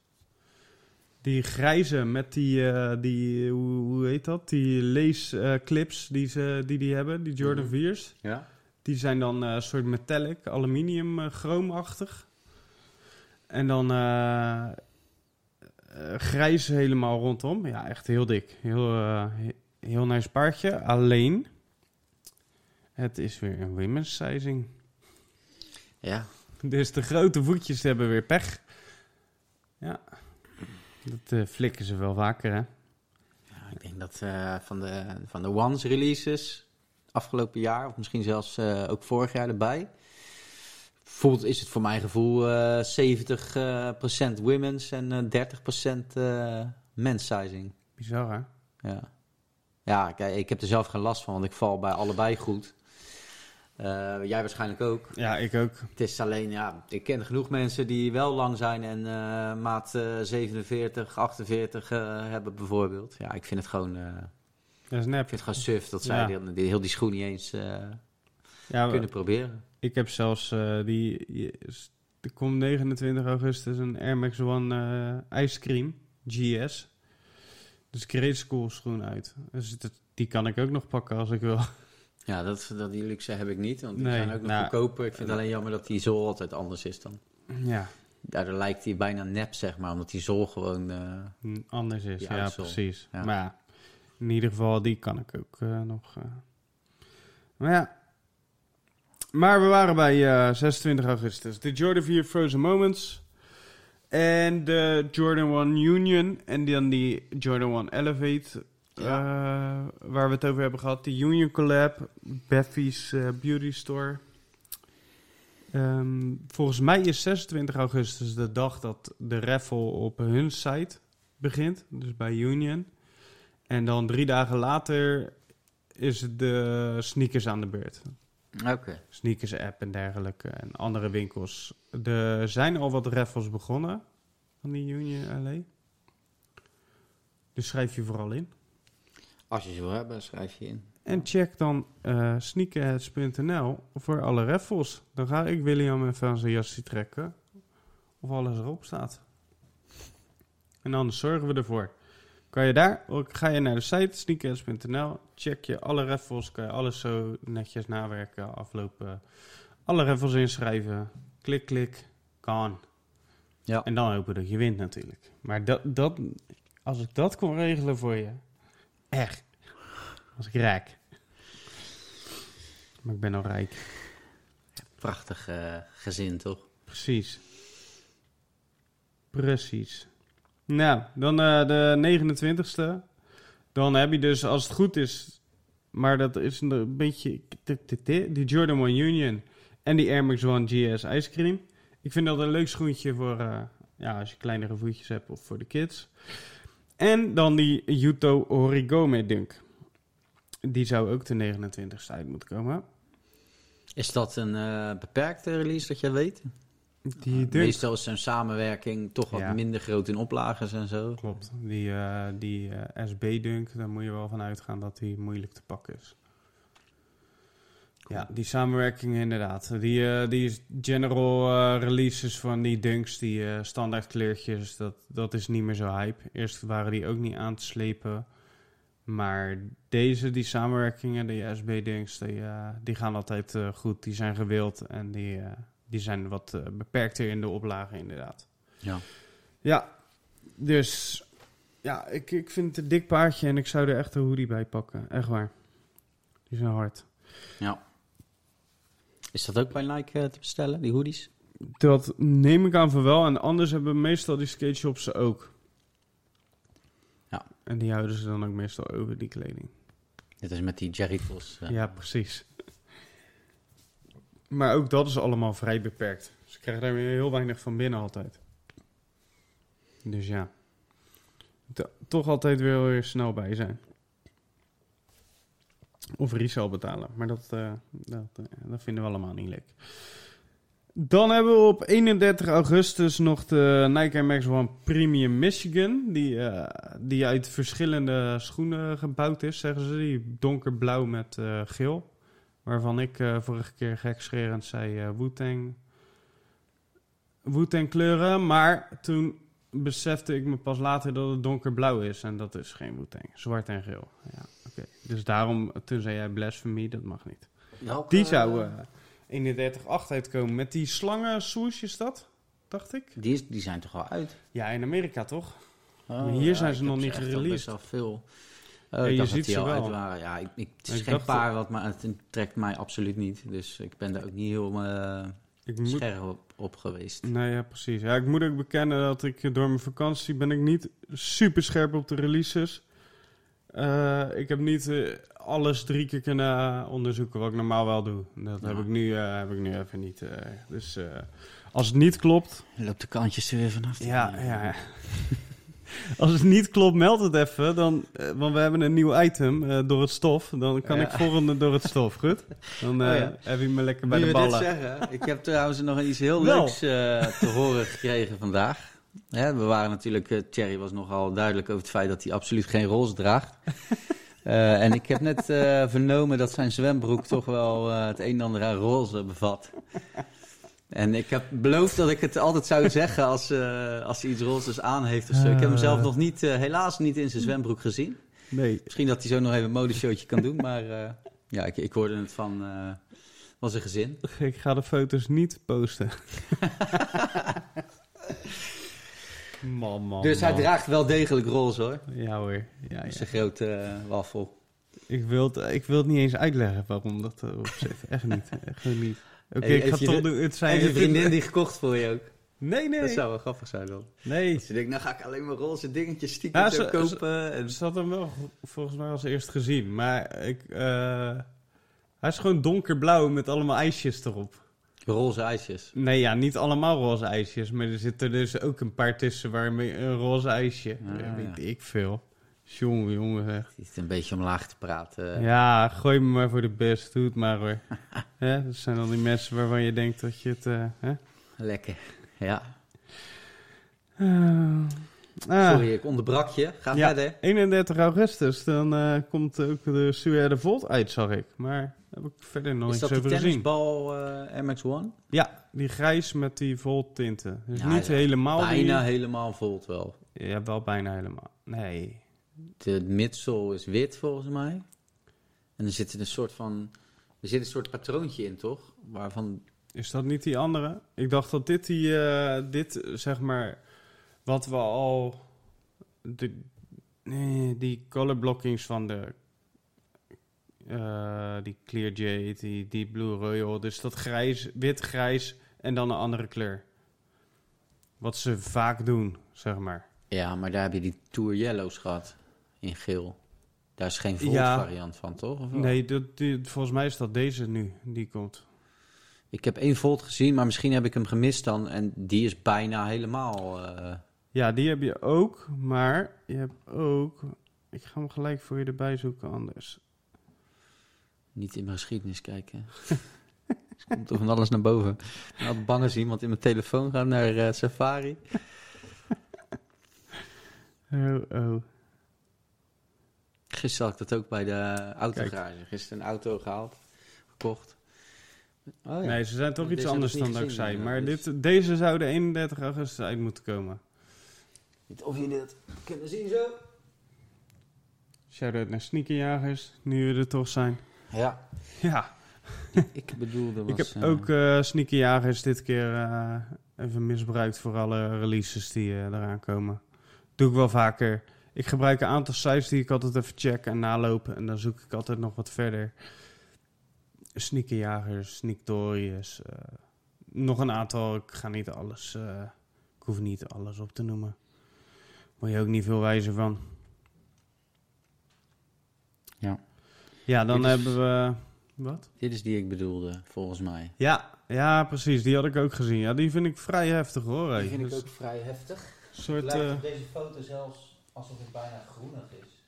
Die grijze met die, eh, die hoe, hoe heet dat? Die lace eh, clips die ze die, die hebben, die Jordan
Mhm.
4's.
Ja?
Die zijn dan eh, een soort metallic, aluminium, eh, chroomachtig. En dan eh, grijs helemaal rondom. Ja, echt heel dik. Heel, he- heel nice paardje. Alleen, het is weer een women's sizing.
Ja.
Dus de grote voetjes hebben weer pech. Ja, dat eh, flikken ze wel vaker, hè?
Ja, ik denk dat van, de, van de Ones releases afgelopen jaar, of misschien zelfs eh, ook vorig jaar erbij, voelt, is het voor mijn gevoel eh 70% eh, procent women's en eh 30% eh men's sizing.
Bizar, hè?
Ja. ja, kijk, ik heb er zelf geen last van, want ik val bij allebei goed. Eh, jij waarschijnlijk ook.
Ja, ik ook.
Het is alleen, ja, ik ken genoeg mensen die wel lang zijn en eh, maat eh, 47, 48 eh, hebben bijvoorbeeld. Ja, ik vind het gewoon, eh,
Dat is
ik
nep.
vind het gewoon suf dat zij
Ja.
die, die- heel die schoen niet eens eh,
Ja,
kunnen proberen.
ik heb zelfs eh, die... Er komt 29 augustus een Air Max One eh Ice Cream GS. Dus Great School schoen uit. Dus die kan ik ook nog pakken als ik wil.
Ja, dat, dat, die luxe heb ik niet, want die
Nee,
zijn ook nog
nou,
goedkoper. Ik vind het alleen jammer dat die zool altijd anders is dan.
Ja,
Daardoor lijkt hij bijna nep, zeg maar, omdat die zool gewoon...
anders is. Ja, precies.
Ja.
Maar ja, in ieder geval, die kan ik ook eh, nog. eh. Maar ja. Maar we waren bij eh, 26 augustus. De Jordan 4 Frozen Moments. En de Jordan 1 Union. En dan die Jordan 1 Elevate. waar we het over hebben gehad. Die Union Collab. Beffy's Beauty Store. Ehm, volgens mij is 26 augustus de dag dat de raffle op hun site begint. Dus bij Union. En dan drie dagen later is de sneakers aan de beurt.
Oké.
Sneakers app en dergelijke. En andere winkels. Er zijn al wat raffles begonnen van die Union LA. Dus schrijf je vooral in.
Als je ze wil hebben, schrijf je in.
En check dan eh sneakerheads.nl voor alle raffles. Dan ga ik William even aan zijn jasje trekken. Of alles erop staat. En anders zorgen we ervoor. Kan je daar, ook ga je naar de site sneakerheads.nl. Check je alle raffles. Kan je alles zo netjes nawerken, aflopen. Alle raffles inschrijven. Klik, klik. Kan.
Ja.
En dan hopen dat je wint natuurlijk. Maar dat, dat, als ik dat kon regelen voor je. Echt. Als ik rijk. Maar ik ben al rijk.
Prachtig eh, gezin, toch?
Precies. Precies. Nou, dan eh, de 29ste. Dan heb je dus, als het goed is... Maar dat is een beetje... Die Jordan 1 Union en die Air Max One GS Ice Cream. Ik vind dat een leuk schoentje voor eh, ja, als je kleinere voetjes hebt of voor de kids. En dan die Yuto Origome Dunk. Die zou ook de 29ste uit moeten komen.
Is dat een eh, beperkte release dat jij weet?
Die Dunk.
Meestal is zo'n samenwerking toch wat
Ja.
minder groot in oplages en zo.
Klopt. Die, eh, die eh, SB-dunk, daar moet je wel van uitgaan dat die moeilijk te pakken is. Ja, die samenwerking inderdaad. Die, eh, die general eh, releases van die dunks, die eh, standaard kleurtjes, dat, dat is niet meer zo hype. Eerst waren die ook niet aan te slepen. Maar deze, die samenwerkingen, die SB-dunks, die, eh, die gaan altijd eh, goed. Die zijn gewild en die, eh, die zijn wat eh, beperkter in de oplage inderdaad.
Ja.
Ja, dus ja, ik, ik vind het een dik paardje en ik zou er echt een hoodie bij pakken. Echt waar. Die zijn hard.
ja. Is dat ook bij Nike eh, te bestellen, die hoodies?
Dat neem ik aan van wel. En anders hebben meestal die skate shops ze ook.
Ja.
En die houden ze dan ook meestal over die kleding.
Dit is met die Jerry Toss. eh.
Ja, precies. Maar ook dat is allemaal vrij beperkt. Ze krijgen daar weer heel weinig van binnen altijd. Dus ja. To- toch altijd weer weer snel bij zijn. Of resale betalen. Maar dat, eh, dat, eh, dat vinden we allemaal niet leuk. Dan hebben we op 31 augustus nog de Nike Air Max One Premium Michigan. Die, eh, die uit verschillende schoenen gebouwd is, zeggen ze. Die donkerblauw met geel. Waarvan ik eh, vorige keer gekscherend zei eh Wu-Tang. Wu-Tang kleuren. Maar toen besefte ik me pas later dat het donkerblauw is. En dat is geen Wu-Tang. Zwart en geel. Ja, oké. Dus daarom, toen zei jij blasphemy, dat mag niet.
Welke,
Die zou eh 31.8 uitkomen. Met die slangen swoosh is dat? Dacht ik.
Die, is, die zijn toch al uit?
Ja, in Amerika toch?
Oh,
hier zijn ze nog niet gereleased.
best wel veel.
Ja,
ik
je ziet ze wel.
uit waren. Ja, ik, ik, het is
Ik
geen paar wat, maar het trekt mij absoluut niet. Dus ik ben daar ook niet heel eh,
moet...
scherp op, op geweest.
Nee, ja, precies. Ja, ik moet ook bekennen dat ik eh, door mijn vakantie ben ik niet super scherp op de releases. Eh, ik heb niet alles drie keer kunnen onderzoeken wat ik normaal wel doe. Dat heb, ik nu, heb ik nu even niet. dus als het niet klopt,
Loopt de kantjes er weer vanaf.
Ja, ja. ja. Als het niet klopt, meld het even. Dan, eh, want we hebben een nieuw item eh, door het stof. Dan kan
Ja.
ik volgende door het stof, goed? Dan eh,
Oh ja.
heb je me lekker bij de ballen.
zeggen, ik heb trouwens nog iets heel
Wel.
leuks eh, te horen gekregen vandaag. Hè, we waren natuurlijk, eh, Thierry was nogal duidelijk over het feit dat hij absoluut geen roze draagt. Eh, en ik heb net eh, vernomen dat zijn zwembroek toch wel eh, het een en ander aan roze bevat. En ik heb beloofd dat ik het altijd zou zeggen als, eh, als hij iets rozes aan heeft of zo. Ik heb hem zelf nog niet, eh, helaas niet in zijn zwembroek gezien.
Nee.
Misschien dat hij zo nog even een modeshowtje kan doen, maar eh, ja, ik, ik hoorde het van, eh van zijn gezin.
Ik ga de foto's niet posten. man, man,
Dus hij draagt wel degelijk roze hoor.
Ja hoor. Ja, ja.
is een grote eh, wafel.
Ik, wil het, ik wil het niet eens uitleggen waarom dat erop zit. Echt niet. Echt niet. Oké, ik ga
je
toch doen. Het zijn
En je vriendin die gekocht voor je ook.
Nee, nee.
Dat zou wel grappig zijn dan.
Nee.
Dus je denkt, nou ga ik alleen maar roze dingetjes stiekem
Ja,
zo
ze-
kopen. En...
Ze had hem wel volgens mij als eerst gezien. Maar ik, eh, hij is gewoon donkerblauw met allemaal ijsjes erop.
Roze ijsjes.
Nee, ja, niet allemaal roze ijsjes. Maar er zitten dus ook een paar tussen waarmee een roze ijsje.
Ah,
Ja, weet ik veel. Jongen, jongen. zeg.
Die is een beetje omlaag te praten.
Ja, gooi me maar voor de best. Doe het maar hoor. Dat zijn dan die mensen waarvan je denkt dat je het... eh, hè?
Lekker. Ja.
Ah. Ah.
Sorry, ik onderbrak je. Ga
Ja.
verder.
31 augustus, dan eh, komt ook de Suer de Volt uit, zag ik. Maar daar heb ik verder nog
Is
iets
dat
over gezien.
tennisbal eh MX-1?
Ja, die grijs met die Volt tinten. Dus
Ja,
niet helemaal
Bijna
die...
helemaal volt wel.
Ja, wel bijna helemaal. Nee.
De midsole is wit volgens mij. En er zit een soort van... Er zit een soort patroontje in, toch? Waarvan...
Is dat niet die andere? Ik dacht dat dit die... eh, dit, zeg maar... Wat we al... De, nee, die color blockings van de... eh, die Clear Jade, die Deep Blue Royal. Dus dat grijs, wit, grijs en dan een andere kleur. Wat ze vaak doen, zeg maar.
Ja, maar daar heb je die Tour Yellows gehad. In geel. Daar is geen volt
Ja.
variant van, toch? Of?
Nee, dat, die, volgens mij is dat deze nu, die komt.
Ik heb één Volt gezien, maar misschien heb ik hem gemist dan. En die is bijna helemaal... eh,
Ja, die heb je ook, maar je hebt ook... Ik ga hem gelijk voor je erbij zoeken anders.
niet in mijn geschiedenis kijken. Er komt toch van alles naar boven. Ik ben altijd bang als iemand in mijn telefoon gaat naar eh, Safari.
Oh, oh.
Gisteren had ik dat ook bij de autogarage. Gisteren een auto gehaald, gekocht. Oh, ja.
Nee, ze zijn toch iets anders
ik
dan dat ik zei. Maar
dus-
dit, deze zou de 31 augustus uit moeten komen.
Niet of jullie dat kunnen zien zo.
Shout-out naar sneakerjagers, nu we er toch zijn.
Ja,
Ja,
ik bedoelde was...
ik heb
eh,
ook eh sneakerjagers dit keer eh, even misbruikt voor alle releases die eraan komen. Doe ik wel vaker. Ik gebruik een aantal sites die ik altijd even check en nalopen. En dan zoek ik altijd nog wat verder. Sneakerjagers, Sneaktorius. eh, nog een aantal. Ik ga niet alles... eh, ik hoef niet alles op te noemen. Word je ook niet veel wijzer van.
Ja.
Ja, dan
is-
hebben we... Wat?
Dit is die ik bedoelde, volgens mij.
Ja, ja, precies. Die had ik ook gezien. Ja, die vind ik vrij heftig hoor.
Die vind ik
Dus
ook vrij heftig.
Soort,
Lijkt
eh,
op deze foto zelfs alsof het bijna groenig is.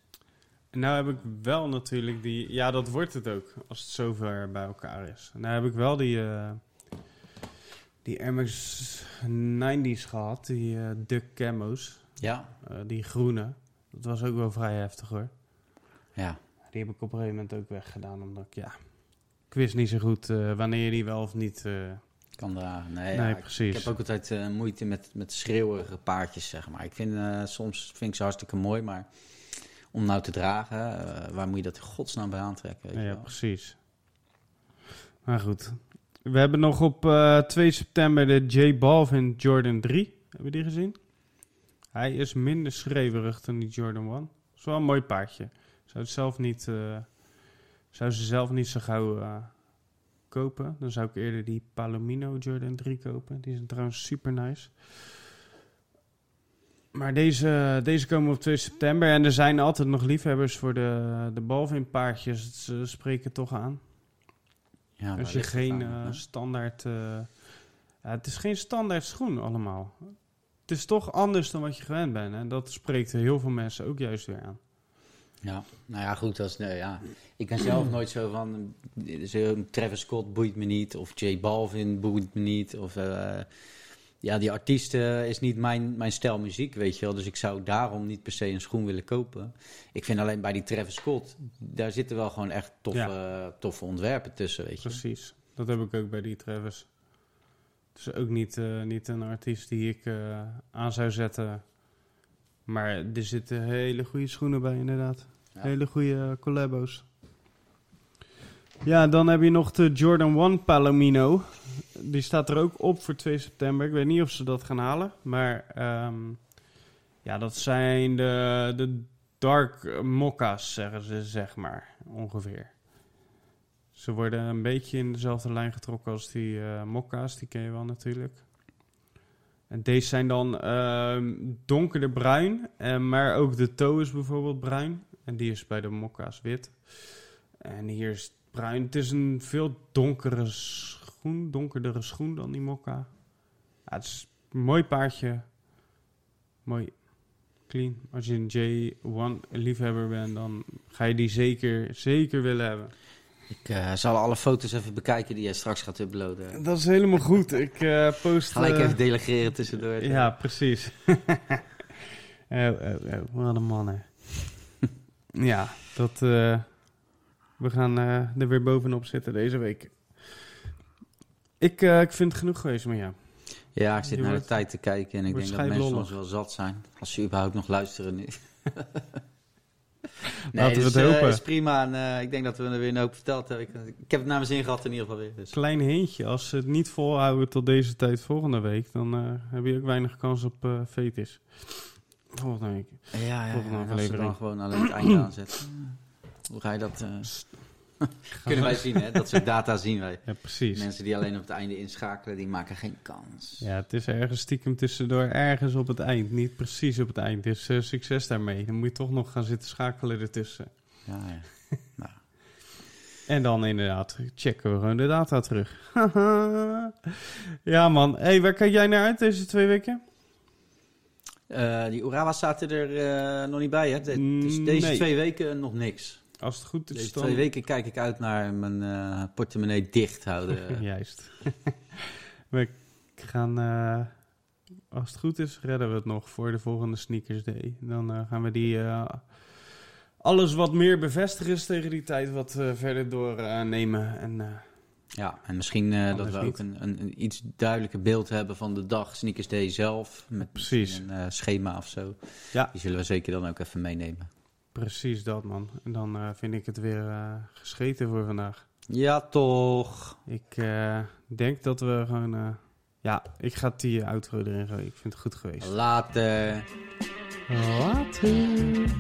nou heb ik wel natuurlijk die... Ja, dat wordt het ook. Als het zover bij elkaar is. Nou heb ik wel die... eh die Max 90's gehad. Die eh Duck Camo's.
Ja,
eh, die groene. Dat was ook wel vrij heftig hoor.
ja.
Die heb ik op een gegeven moment ook weggedaan. Omdat ik, ja... Ik wist niet zo goed wanneer je die wel of niet...
Kan dragen. Nee,
nee,
ja, ik-
precies.
Ik heb ook altijd eh, moeite met, met schreeuwerige paardjes, zeg maar. Ik vind eh, soms vind ik ze hartstikke mooi, maar om nou te dragen, eh, waar moet je dat in godsnaam bij aantrekken? Weet
Ja,
je
ja,
wel?
precies. Maar goed. We hebben nog op eh 2 september de J Balvin Jordan 3. Hebben we die gezien? Hij is minder schreeuwerig dan die Jordan 1. is wel een mooi paardje. Zou, het zelf niet, zou ze zelf niet zo gauw kopen. Dan zou ik eerder die Palomino Jordan 3 kopen. Die zijn trouwens super nice. Maar deze, deze komen op 2 september. En er zijn altijd nog liefhebbers voor de, de Balvin paardjes. Ze spreken toch aan.
Ja,
Als je geen eh, standaard... eh, ja, het is geen standaard schoen allemaal. Het is toch anders dan wat je gewend bent. En dat spreekt heel veel mensen ook juist weer aan.
Ja, nou ja, goed. Als, nee, ja. Ik ben zelf nooit zo van. eh, Zo, Travis Scott boeit me niet. Of J Balvin boeit me niet. Of. eh, ja, die artiesten is niet mijn, mijn stijl muziek, weet je wel. Dus ik zou daarom niet per se een schoen willen kopen. Ik vind alleen bij die Travis Scott, daar zitten wel gewoon echt toffe, toffe ontwerpen tussen, weet je.
Precies. Dat heb ik ook bij die Travis. Het is ook niet, eh, niet een artiest die ik eh, aan zou zetten. Maar er zitten hele goede schoenen bij, inderdaad. Hele goede collabos. Ja, dan heb je nog de Jordan 1 Palomino. Die staat er ook op voor 2 september. Ik weet niet of ze dat gaan halen. Maar ehm, ja, dat zijn de, de dark mokka's, zeggen ze, zeg maar. Ongeveer. Ze worden een beetje in dezelfde lijn getrokken als die eh mokka's. Die ken je wel natuurlijk. En deze zijn dan ehm, donkerder bruin. eh, maar ook de toe is bijvoorbeeld bruin. En die is bij de mokka's wit. En hier is het bruin. Het is een veel donkere schoen. Donkerdere schoen dan die mokka. Ja, het is een mooi paardje. Mooi clean. Als je een J1 liefhebber bent, dan ga je die zeker, zeker willen hebben.
Ik eh, zal alle foto's even bekijken die jij straks gaat uploaden.
Dat is helemaal goed. Ik eh, post...
Gelijk
eh,
even delegeren tussendoor.
Ja, precies. oh, oh, oh, wat een mannen. Ja, dat... eh, we gaan eh, er weer bovenop zitten deze week. Ik, eh, ik vind het genoeg geweest, maar ja.
Ja, ik zit
Je
naar de tijd te kijken en ik denk dat mensen ons wel zat zijn. Als ze überhaupt nog luisteren nu.
Laten we
dus,
het
eh,
hopen.
is prima en ik denk dat we er weer een hoop verteld hebben. Ik, ik heb het naar mijn zin gehad in ieder geval weer. Dus.
Klein hintje. Als ze het niet volhouden tot deze tijd volgende week... dan heb je ook weinig kans op fetus. Volgende week.
Ja, ja, ja,
Volgende
als ze dan gewoon alleen het einde aanzetten. Hoe ga je dat... eh, kunnen wij zien, hè? Dat soort data zien wij.
Ja, precies.
Mensen die alleen op het einde inschakelen, die maken geen kans.
Ja, het is ergens stiekem tussendoor, ergens op het eind. Niet precies op het eind. Dus eh, succes daarmee. Dan moet je toch nog gaan zitten schakelen ertussen.
Ja, ja. nou.
En dan inderdaad checken we gewoon de data terug. ja man, hey, waar kijk jij naar uit deze twee weken?
Eh, die Urawa zaten er eh, nog niet bij, hè? De- dus deze
Nee.
twee weken nog niks.
Als het goed is
Deze
dan...
twee weken kijk ik uit naar mijn eh, portemonnee dicht houden.
Juist. we gaan, als het goed is, redden we het nog voor de volgende Sneakers Day. Dan gaan we die alles wat meer bevestigen is tegen die tijd wat verder doornemen. en
Ja, en misschien eh, dat we ook een, een, een iets duidelijker beeld hebben van de dag Sneakers Day zelf. Met
Precies.
een eh, schema of zo.
Ja.
Die zullen we zeker dan ook even meenemen.
precies dat man. En dan eh, vind ik het weer gescheten voor vandaag.
Ja, toch.
Ik denk dat we gewoon... ja, ik ga die outro erin gooien. Ik vind het goed geweest.
Later.
Later.